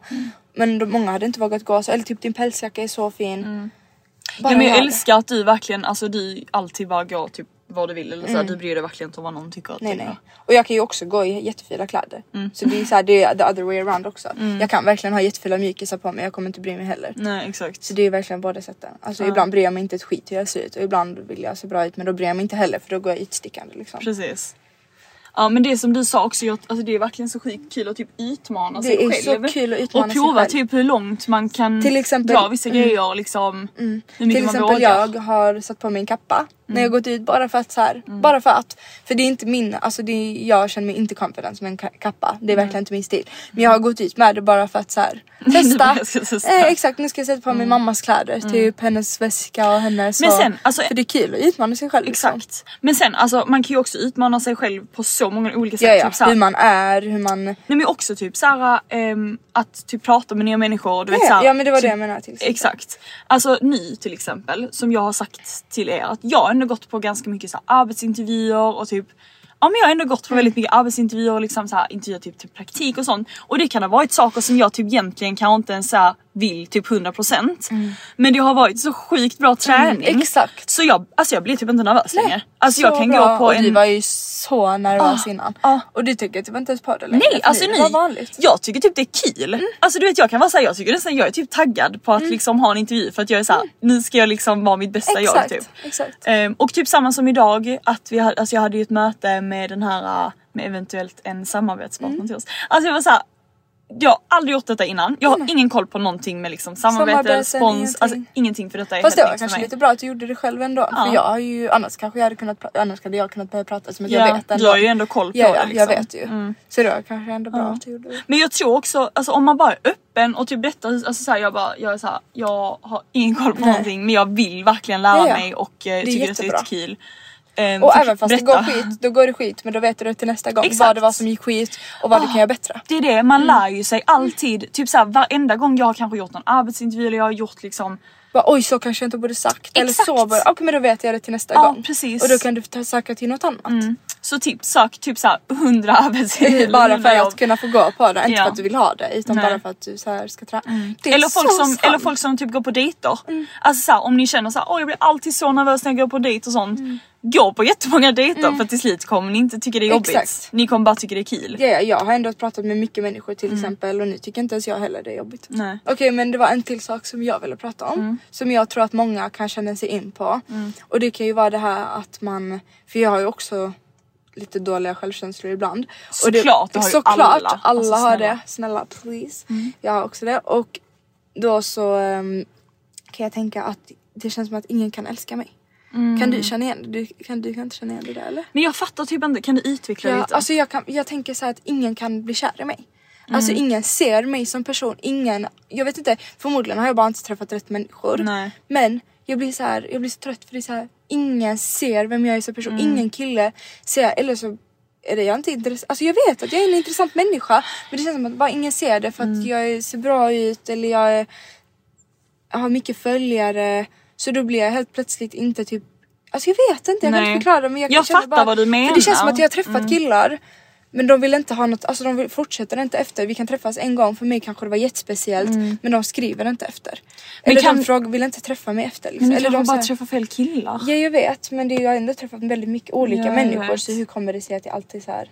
Men de, många hade inte vågat gå så. Eller typ din pälsjacka är så fin. Bara ja, men jag älskar att du verkligen, alltså du alltid bara går typ vad du vill eller så här, du bryr dig verkligen inte om vad någon tycker. Mm. Nej tänker. nej. Och jag kan ju också gå i jättefina kläder. Så det är så här, det är the other way around också. Jag kan verkligen ha jättefina mjukisar på mig, jag kommer inte bry mig heller. Nej exakt. Så det är verkligen båda sätten. Alltså ibland bryr jag mig inte ett skit hur jag ser ut och ibland vill jag se bra ut men då bryr jag mig inte heller för då går jag utstickande liksom. Precis. Ja men det som du sa också, jag, alltså det är verkligen så sjukt kul att typ utmana Det sig är själv. så kul att utmana och prova typ hur långt man kan Till exempel- dra vissa grejer och liksom hur mycket Till man exempel vågar. jag har satt på mig en kappa när jag gått ut bara för att så här, bara för att. För det är inte min, alltså det är, jag känner mig inte confident med en ka- kappa. Det är verkligen inte min stil. Men jag har gått ut med det bara för att så här, testa. Eh, exakt, nu ska jag sätta på mig mammas kläder, typ hennes väska och hennes Men sen, alltså- För det är kul att utmana sig själv. liksom. Exakt. Men sen alltså man kan ju också utmana sig själv på så många olika sätt. Ja, ja. Typ, såhär, hur man är, hur man... Nej men också typ såhär ehm, att typ prata med nya människor. Du vet, Ja, såhär, ja men det var det typ, jag menade till exempel. Exakt. Alltså nu till exempel som jag har sagt till er att jag har ändå gått på ganska mycket så här, arbetsintervjuer och typ Ja men jag har ändå gått på väldigt mycket arbetsintervjuer och liksom så här, intervjuer typ till praktik och sånt. Och det kan ha varit saker som jag typ egentligen kanske inte ens så här, vill typ 100% Men det har varit så sjukt bra träning. Mm, exakt. Så jag, alltså jag blir typ inte nervös längre. Alltså Så jag kan bra. gå på och en... du var ju så nervös Ah, innan. ah. Och du tycker typ inte ens på det längre. Nej alltså ni, det var vanligt. Mm. jag tycker typ det är kul. Alltså du vet jag kan vara såhär, jag tycker nästan jag är typ taggad på att liksom ha en intervju för att jag är såhär, nu ska jag liksom vara mitt bästa jag Mm. Exakt, typ. exakt. Ehm, och typ samma som idag, att vi hade, alltså jag hade ju ett möte med den här, med eventuellt en samarbetspartner Mm. till oss. Alltså jag var såhär, jag har aldrig gjort detta innan. Jag har ingen koll på någonting med liksom samarbete, spons, ingenting. alltså ingenting för detta är Fast det var kanske lite bra att du gjorde det själv ändå. Ja. För jag har ju, annars kanske jag hade kunnat, annars hade jag kunnat börja prata som att Ja, jag vet ändå. du har ju ändå koll på ja, det, liksom. jag vet ju. Mm. Så det var kanske ändå bra Ja. att du gjorde det. Men jag tror också, alltså om man bara är öppen och typ berättar, alltså så här, jag bara, jag är så här, jag har ingen koll på Nej. någonting men jag vill verkligen lära mig och eh, är tycker att det är jättebra. Ehm, Och även fast det berätta. går skit, då går det skit men då vet du till nästa gång Exakt. vad det var som gick skit och vad du kan göra bättre. Det är det, man lär ju sig alltid. Typ såhär varenda gång jag har kanske gjort någon arbetsintervju eller jag har gjort liksom Bara, Oj så kanske jag inte borde sagt. Eller Exakt. så borde, okej men då vet jag det till nästa Ja, gång. precis. Och då kan du ta, söka till något annat. mm. Så typ sök typ såhär 100 arbetsintervjuer. Bara för 100 jobb. att kunna få gå på det, inte Ja. för att du vill ha det utan Nej. bara för att du så här ska träna. Det är Eller folk, så som, sant. eller folk som typ går på dejter. Alltså såhär, om ni känner såhär, åh jag blir alltid så nervös när jag går på dejt och sånt. Gå på jättemånga dejter för till slut kommer ni inte tycka det är jobbigt. Exakt. Ni kommer bara tycka det är kul. Ja, jag har ändå pratat med mycket människor till exempel och nu tycker inte ens jag heller det är jobbigt. Okej men det var en till sak som jag ville prata om. Som jag tror att många kan känna sig in på. Och det kan ju vara det här att man, för jag har ju också lite dåliga självkänslor ibland. och det, Såklart, det har ju såklart, alla. alla Alltså, har det. Snälla please. Jag har också det. Och då så ehm, kan jag tänka att det känns som att ingen kan älska mig. Kan du känna igen det? Du kan, du kan inte känna igen det där eller? Men jag fattar typ inte, kan du utveckla Ja, lite? alltså jag, kan, jag tänker så här att ingen kan bli kär i mig. Alltså ingen ser mig som person, ingen, jag vet inte, förmodligen har jag bara inte träffat rätt människor. Nej. Men jag blir så här, jag blir så trött för det är så här, ingen ser vem jag är som person, ingen kille ser, eller så är det jag inte intressant, alltså jag vet att jag är en intressant människa men det känns som att bara ingen ser det för att jag är- ser bra ut eller jag, är, jag har mycket följare så då blir jag helt plötsligt inte typ Alltså jag vet inte, jag kan Nej. inte förklara men jag, kan Jag fattar bara, vad du För det känns som menar. att jag har träffat killar men de vill inte ha något, alltså de fortsätter inte efter. Vi kan träffas en gång, för mig kanske det var jättespeciellt men de skriver inte efter. Men Eller kan- de frågar, vill inte träffa mig efter. Liksom. Men Eller de bara säger, träffar fel killar. Ja jag vet men det jag har ändå träffat väldigt mycket olika Ja, jag människor vet. så hur kommer det sig att jag alltid så här.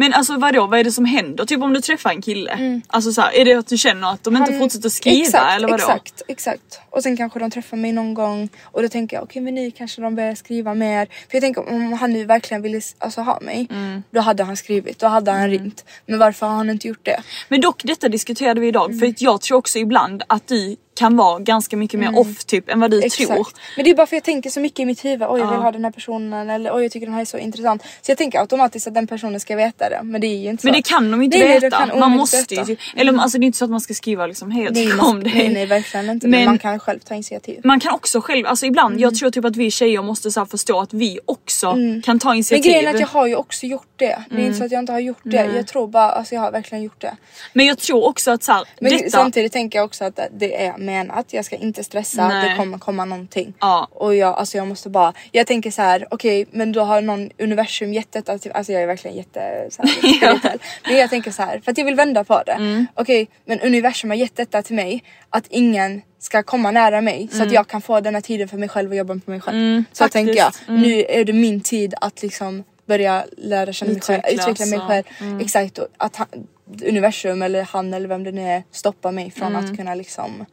Men alltså vadå, vad är det som händer? Typ om du träffar en kille. Alltså så här, är det att du känner att de inte Han- fortsätter skriva exakt, eller vadå? Exakt, exakt. Och sen kanske de träffar mig någon gång och då tänker jag okej men nu kanske de börjar skriva mer. För jag tänker om han nu verkligen ville alltså, ha mig Mm. då hade han skrivit, då hade han ringt. Men varför har han inte gjort det? Men dock detta diskuterade vi idag Mm. för att jag tror också ibland att du kan vara ganska mycket mer off typ än vad du Mm. Exakt. tror. Men det är bara för jag tänker så mycket i mitt huvud. Oj jag vill ha den här personen eller oj jag tycker den här är så intressant. Så jag tänker automatiskt att den personen ska veta det. Men det är ju inte Men så. det kan de inte Nej, veta. man måste ju typ, eller alltså det är inte så att man ska skriva liksom jag Nej, man- om dig. nej, nej verkligen inte. Men, Men- man kan själv ta initiativ. Man kan också själv, alltså ibland jag tror typ att vi tjejer måste så förstå att vi också kan ta Men initiativ. grejen är att jag har ju också gjort det. Det är inte så att jag inte har gjort det. Jag tror bara, alltså jag har verkligen gjort det. Men jag tror också att så här, Men detta, samtidigt tänker jag också att det är menat. Jag ska inte stressa, Nej. det kommer komma någonting. Ja. Och jag, alltså jag måste bara, jag tänker så här: okej men då har någon universum gett detta till, alltså jag är verkligen jätte så här, spirituell. Men jag tänker så här för att jag vill vända på det. Mm. Okej men universum har gett detta till mig, att ingen ska komma nära mig så att jag kan få den här tiden för mig själv och jobba på mig själv. så Mm. faktiskt. tänker jag, nu är det min tid att liksom börja lära känna mig själv, utveckla mig själv. Exakt och att han, universum eller han eller vem det nu är stoppar mig från Mm. att kunna liksom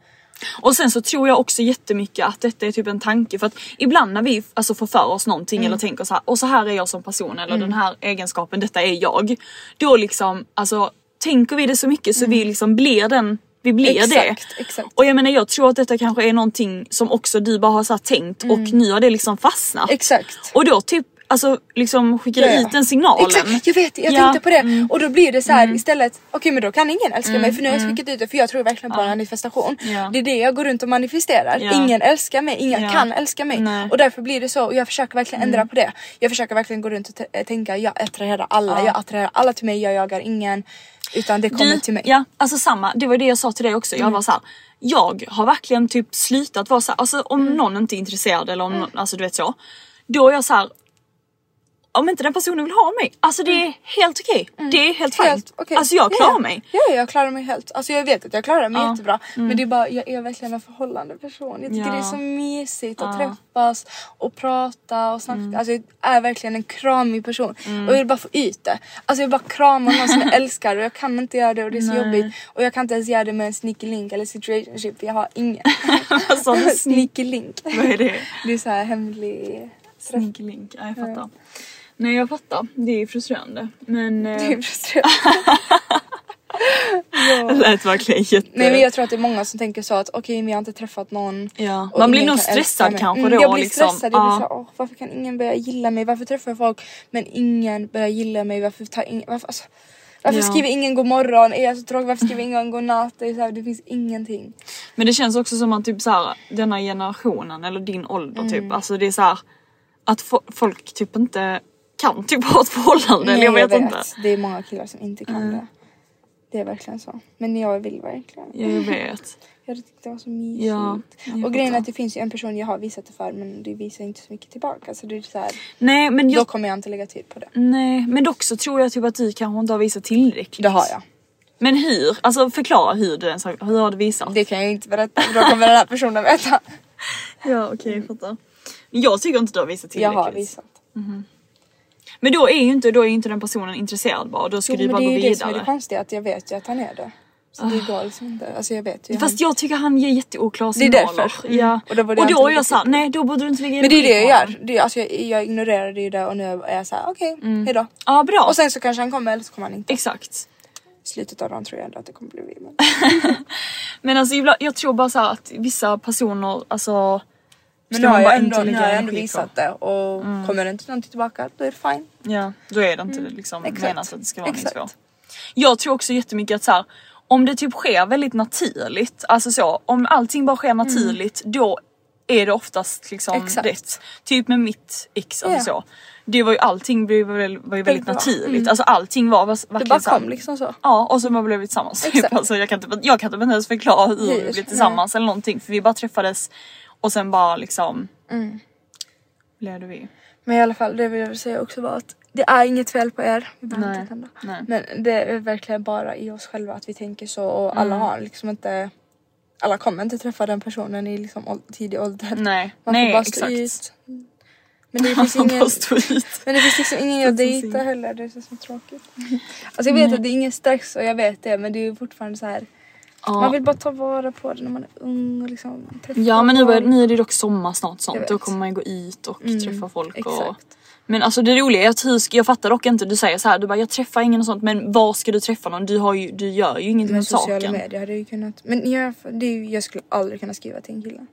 Och sen så tror jag också jättemycket att detta är typ en tanke för att ibland när vi alltså får för oss någonting Mm. eller tänker så här och så här är jag som person eller den här egenskapen, detta är jag. Då liksom alltså tänker vi det så mycket så vi liksom blir den vi blir Mm. Exakt, det. exakt. Och jag menar jag tror att detta kanske är någonting som också du bara har så tänkt och nu har det liksom fastnat. Mm. Exakt. Och då typ alltså liksom skickar Ja, du ja. ut den signalen. Exakt, jag vet, jag Ja, tänkte på det. mm. Och då blir det så här istället, okej men då kan ingen älska mig för nu har jag skickat ut det för jag tror verkligen på manifestation. Ja. Det är det jag går runt och manifesterar. Ingen älskar mig, ingen kan älska mig. Nej. Mm. Och därför blir det så och jag försöker verkligen ändra på det. Jag försöker verkligen gå runt och tänka jag attraherar alla, jag attraherar alla till mig, jag jagar ingen. Utan det kommer Du, till mig. Ja, alltså samma. Det var det jag sa till dig också. Jag var så här. Jag har verkligen typ slutat vara så här, alltså om någon inte är intresserad eller om alltså du vet så. Då är jag så här. Om inte den personen vill ha mig, alltså det är helt okej. Det är helt fint. Okej. Alltså jag Ja, klarar ja. mig. Ja, ja, jag klarar mig helt. Alltså jag vet att jag klarar mig Ja. jättebra. Men det är bara, jag är verkligen en förhållande person. Jag tycker det är så mysigt att träffas och prata och snacka. Alltså jag är verkligen en kramig person. Och jag vill bara få ut det. Alltså jag vill bara krama någon som jag älskar och jag kan inte göra det och det är så Nej. jobbigt. Och jag kan inte ens göra det med en sneaky link eller situationship. Jag har ingen. Vad sa du? sneaky link. Vad är det? Det är så här hemlig. Sneaky link, ja, jag fattar. Nej jag fattar, det är frustrerande. Men... eh, Det är frustrerande. ja. Det lät verkligen jätte... Nej men jag tror att det är många som tänker så att okej men jag har inte träffat någon. Ja, man blir nog stressad kanske Mm, då. Jag blir liksom. stressad, jag blir såhär åh varför kan ingen börja gilla mig? Varför träffar jag folk men ingen börjar gilla mig? Varför tar ingen, varför, alltså, varför Ja. skriver ingen god morgon? Är jag så tråkig? Varför skriver ingen god natt? Det, är så här, det finns ingenting. Men det känns också som att typ så här, denna generationen eller din ålder Mm. typ, alltså det är så här, att fo- folk typ inte kan typ ha ett förhållande eller jag vet, inte. Det är många killar som inte kan det. Det är verkligen så. Men jag vill verkligen. Ja, jag vet. Jag tyckte det var så mysigt. Ja, jag och grejen är att det finns ju en person jag har visat det för men det visar inte så mycket tillbaka. Så det är så här, Nej men då jag, kommer jag inte lägga tid på det. nej men dock så tror jag typ att du kanske inte har visat tillräckligt. Det har jag. Men hur? Alltså förklara hur du ens har, hur har du visat? Det kan jag inte berätta för då kommer den här personen veta. Ja okej jag fattar. Jag tycker inte du har visat Jag tillräckligt. har visat. Men då är ju inte, då är inte den personen intresserad bara, då ska Jo, du men bara det gå är ju det som är vidare. det konstiga att jag vet ju att han är det. Så det går liksom inte. Alltså jag vet ju. Fast jag tycker han ger jätteoklara Det är signaler. därför. Mm. Ja. Och då Och då, är jag såhär, det. nej då borde du inte lägga Men det är det jag gör. Det är, alltså jag, jag ignorerade ju det och nu är jag såhär okej hejdå. Ja bra. Och sen så kanske han kommer eller så kommer han inte. Exakt. I slutet av dagen tror jag ändå att det kommer bli vi. Men... Men alltså jag tror bara så här att vissa personer, alltså Men nu har jag ändå, nu har jag ändå visat det och kommer det inte någonting tillbaka då är det fine. Ja, då är det inte liksom Mm. Exakt. menat att det ska vara Exakt. två. Jag tror också jättemycket att så här, om det typ sker väldigt naturligt, alltså så, om allting bara sker naturligt då är det oftast liksom Mm. Exakt. rätt. Typ med mitt ex, alltså Ja. så. Det var ju allting blev var ju väldigt bra. naturligt, alltså allting var var- Det verkligen bara så här- kom liksom så. Ja och så bara blev vi tillsammans. Typ. Exakt. Alltså, jag, kan inte, jag kan typ inte ens förklara hur Nej, vi blev tillsammans eller någonting för vi bara träffades och sen bara liksom Mm. blev det vi. Men i alla fall det vill jag säga också var att det är inget fel på er. Vi behöver Nej, inte nej. Men det är verkligen bara i oss själva att vi tänker så och alla Mm. har liksom inte alla kommer inte träffa den personen i liksom tidig ålder. Nej, Man nej får bara stå exakt. ut. Men det finns ingen, men det finns liksom ingen jag dejtar heller. Det är så, så tråkigt. Alltså jag vet att det är ingen stress och jag vet det men det är ju fortfarande så här. Ja. Man vill bara ta vara på det när man är ung och liksom Ja men nu, folk. nu är det dock sommar snart Jag sånt. Då kommer man gå ut och träffa folk. Och... exakt. Men alltså det roliga är att hur jag fattar dock inte, du säger så här, du bara jag träffar ingen och sånt men var ska du träffa någon? Du, har ju, du gör ju ingenting Men sociala saken. medier hade ju kunnat. Men jag, det ju- jag skulle aldrig kunna skriva till en kille.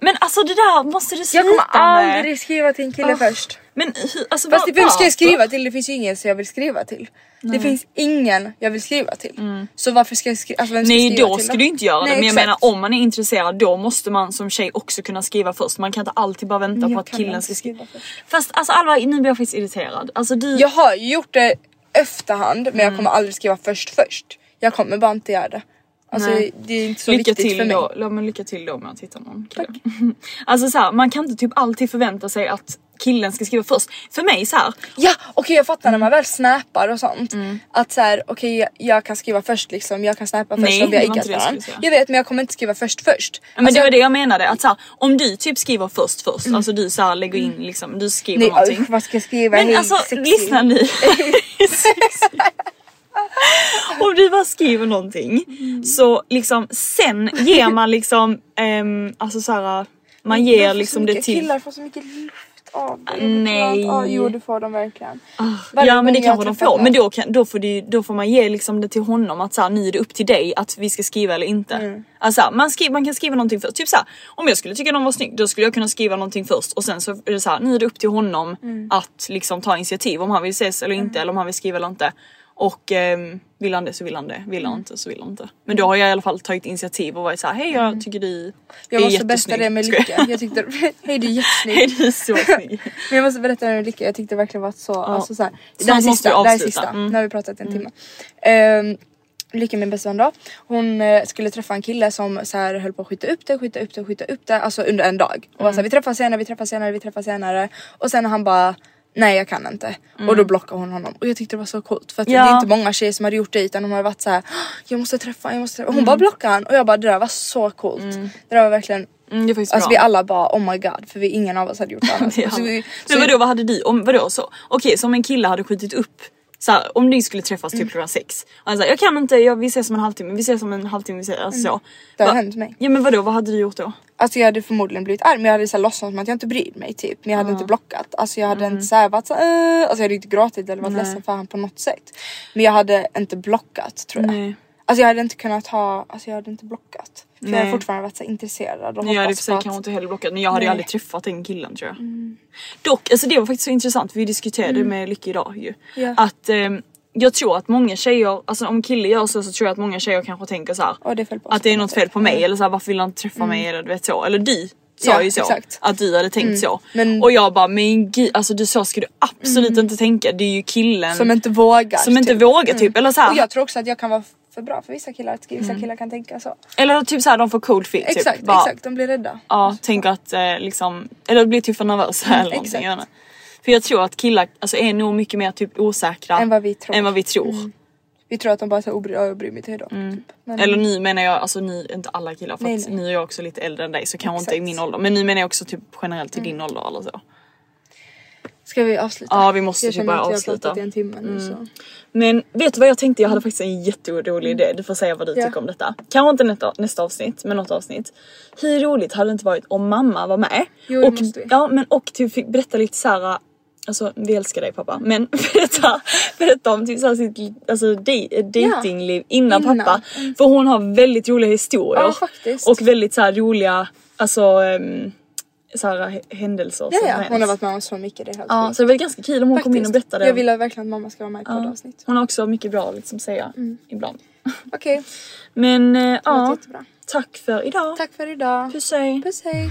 Men alltså det där måste du sluta Jag kommer med. aldrig skriva till en kille Oh. först. Men alltså Fast vem ska jag skriva till? Det finns ju ingen som jag vill skriva till. Det finns ingen jag vill skriva till. Så varför ska jag skriva? Alltså vem ska Mm. Nej skriva då till ska du inte göra Nej, det men jag exakt. menar om man är intresserad då måste man som tjej också kunna skriva först. Man kan inte alltid bara vänta på att killen ska skriva. först. Fast alltså Alva nu blir jag faktiskt irriterad. Alltså du... Jag har gjort det efterhand men Mm. jag kommer aldrig skriva först först. Jag kommer bara inte göra det. Alltså Nej. det är inte så lycka viktigt till för mig. då, ja, men lycka till då med att hitta någon kille. alltså så här, man kan inte typ alltid förvänta sig att killen ska skriva först. För mig så här, Ja okej jag fattar Mm. när man väl snappar och sånt. Att så här, okej jag, jag kan skriva först liksom, jag kan snappa först Nej, om vi har iggat jag varandra. Jag vet men jag kommer inte skriva först först. men Alltså, det var det jag menade att så här, om du typ skriver först först, alltså du så här, lägger in liksom, du skriver Nej någonting. usch vad ska jag skriva? Men alltså sexy. lyssna nu. Om du bara skriver någonting så liksom sen ger man liksom ehm, alltså så här, man ger får så liksom det mycket- till Killar får så mycket luft av det. Nej. Ja, jo det får de verkligen. Varje Ja men det kanske de får någon- men då, kan, då, får det, då får man ge liksom det till honom att så här, nu är det upp till dig att vi ska skriva eller inte. Mm. Alltså man, skriver, man kan skriva någonting först, typ så här, om jag skulle tycka någon var snygg då skulle jag kunna skriva någonting först och sen så är det så här, nu är det upp till honom Mm. att liksom ta initiativ om han vill ses eller inte eller om han vill skriva eller inte. Och ehm, vill han det så vill han det, vill han Mm. inte så vill han inte. Men då har jag i alla fall tagit initiativ och varit så här, hej jag tycker du Mm. Jag är måste berätta jättesnygg. det med. Lycka. Jag tyckte, hej du är jättesnygg. Hej du är så snygg. Men jag måste berätta det med Lycka. Jag tyckte verkligen var så, alltså så här, det här är sista, det här är sista. Mm. Nu har vi pratat en timme. Um, Lycka min bästa vän då. Hon eh, skulle träffa en kille som så här höll på att skjuta upp det, skjuta upp det, skjuta upp det. Alltså under en dag. Och var så här, vi träffas senare, vi träffas senare, vi träffas senare. Och sen han bara Nej jag kan inte. Och då blockade hon honom. Och jag tyckte det var så coolt. För att Ja. det är inte många tjejer som hade gjort det utan de har varit så här. Jag måste träffa, jag måste träffa. Och hon bara blockade han. Och jag bara det där var så coolt. Det där var verkligen Mm, det Alltså bra. vi alla bara oh my god för vi, ingen av oss hade gjort det annars. Det så vi, men så vadå vad hade du, om, vadå så? Okej så om en kille hade skjutit upp så här, om ni skulle träffas Mm. typ klockan sex och han säger jag kan inte, jag, vi ses om en halvtimme, vi ses om en halvtimme, vi ses, alltså så. Mm. Det har Va- hänt mig. Ja men vadå vad hade du gjort då? Alltså jag hade förmodligen blivit arg men jag hade så här låtsats som att jag inte bryr mig typ. Men jag hade inte blockat. Alltså jag hade Mm. inte såhär varit såhär äh, Alltså jag hade inte gråtit eller varit ledsen för han på något sätt. Men jag hade inte blockat tror jag. Nej. Alltså jag hade inte kunnat ha, alltså jag hade inte blockat. För jag Nej. hade fortfarande varit så intresserad och Jag hade för sig kanske inte heller blockat men jag hade ju Nej. aldrig träffat den killen tror jag. Dock, alltså det var faktiskt så intressant vi diskuterade med Lykke idag ju. Ja. Att ehm, jag tror att många tjejer, alltså om kille gör så så tror jag att många tjejer kanske tänker så här, det att det är något fel på mig Mm. eller så här, varför vill han inte träffa mig eller du vet så. Eller du sa Ja, ju så. exakt. Att du hade tänkt så. Men- Och jag bara men gud alltså du så ska du absolut inte tänka. Det är ju killen Som inte vågar. som inte typ. vågar typ. Eller så här, Och jag tror också att jag kan vara för bra för vissa killar. Att vissa killar kan tänka så. Eller typ så här de får cold feet typ. Exakt, Bara, exakt. De blir rädda. Ja, tänk att eh, liksom, eller bli typ för nervösa eller någonting. exakt. jag. För jag tror att killar alltså, är nog mycket mer typ osäkra Än vad vi tror. Än vad vi tror. Vi tror att de bara så obry- ja, jag bryr mig inte hejdå. Typ. Men, Eller ni menar jag, alltså ni, inte alla killar för Nej, att nej. ni är också lite äldre än dig så kanske inte i. Mm. min ålder. Men ni menar jag också typ generellt i din ålder eller så. Ska vi avsluta? Ja, vi måste jag typ bara avsluta. i en timme nu så. Men vet du vad jag tänkte? Jag hade faktiskt en jätterolig idé. Du får säga vad du Ja. tycker om detta. Kanske inte nästa, nästa avsnitt, men något avsnitt. Hur roligt hade det inte varit om mamma var med? Jo, det och, måste vi. Ja, men och typ fick berätta lite så här. Alltså vi älskar dig pappa men berätta, berätta om typ så här sitt alltså, dej- datingliv innan, Innan. pappa. För hon har väldigt roliga historier. Ja, faktiskt. Och väldigt så här roliga alltså, um, så här, händelser Ja, som ja. har Hon har varit med om så mycket. Det är helt Ja, så det var ganska kul om hon kom in och berättade. Jag vill verkligen att mamma ska vara med i Ja. poddavsnitt. Hon har också mycket bra liksom säga Mm. ibland. Okej, Men eh, det låter ja, jättebra. tack för idag. Tack för idag. Puss hej. Puss hej.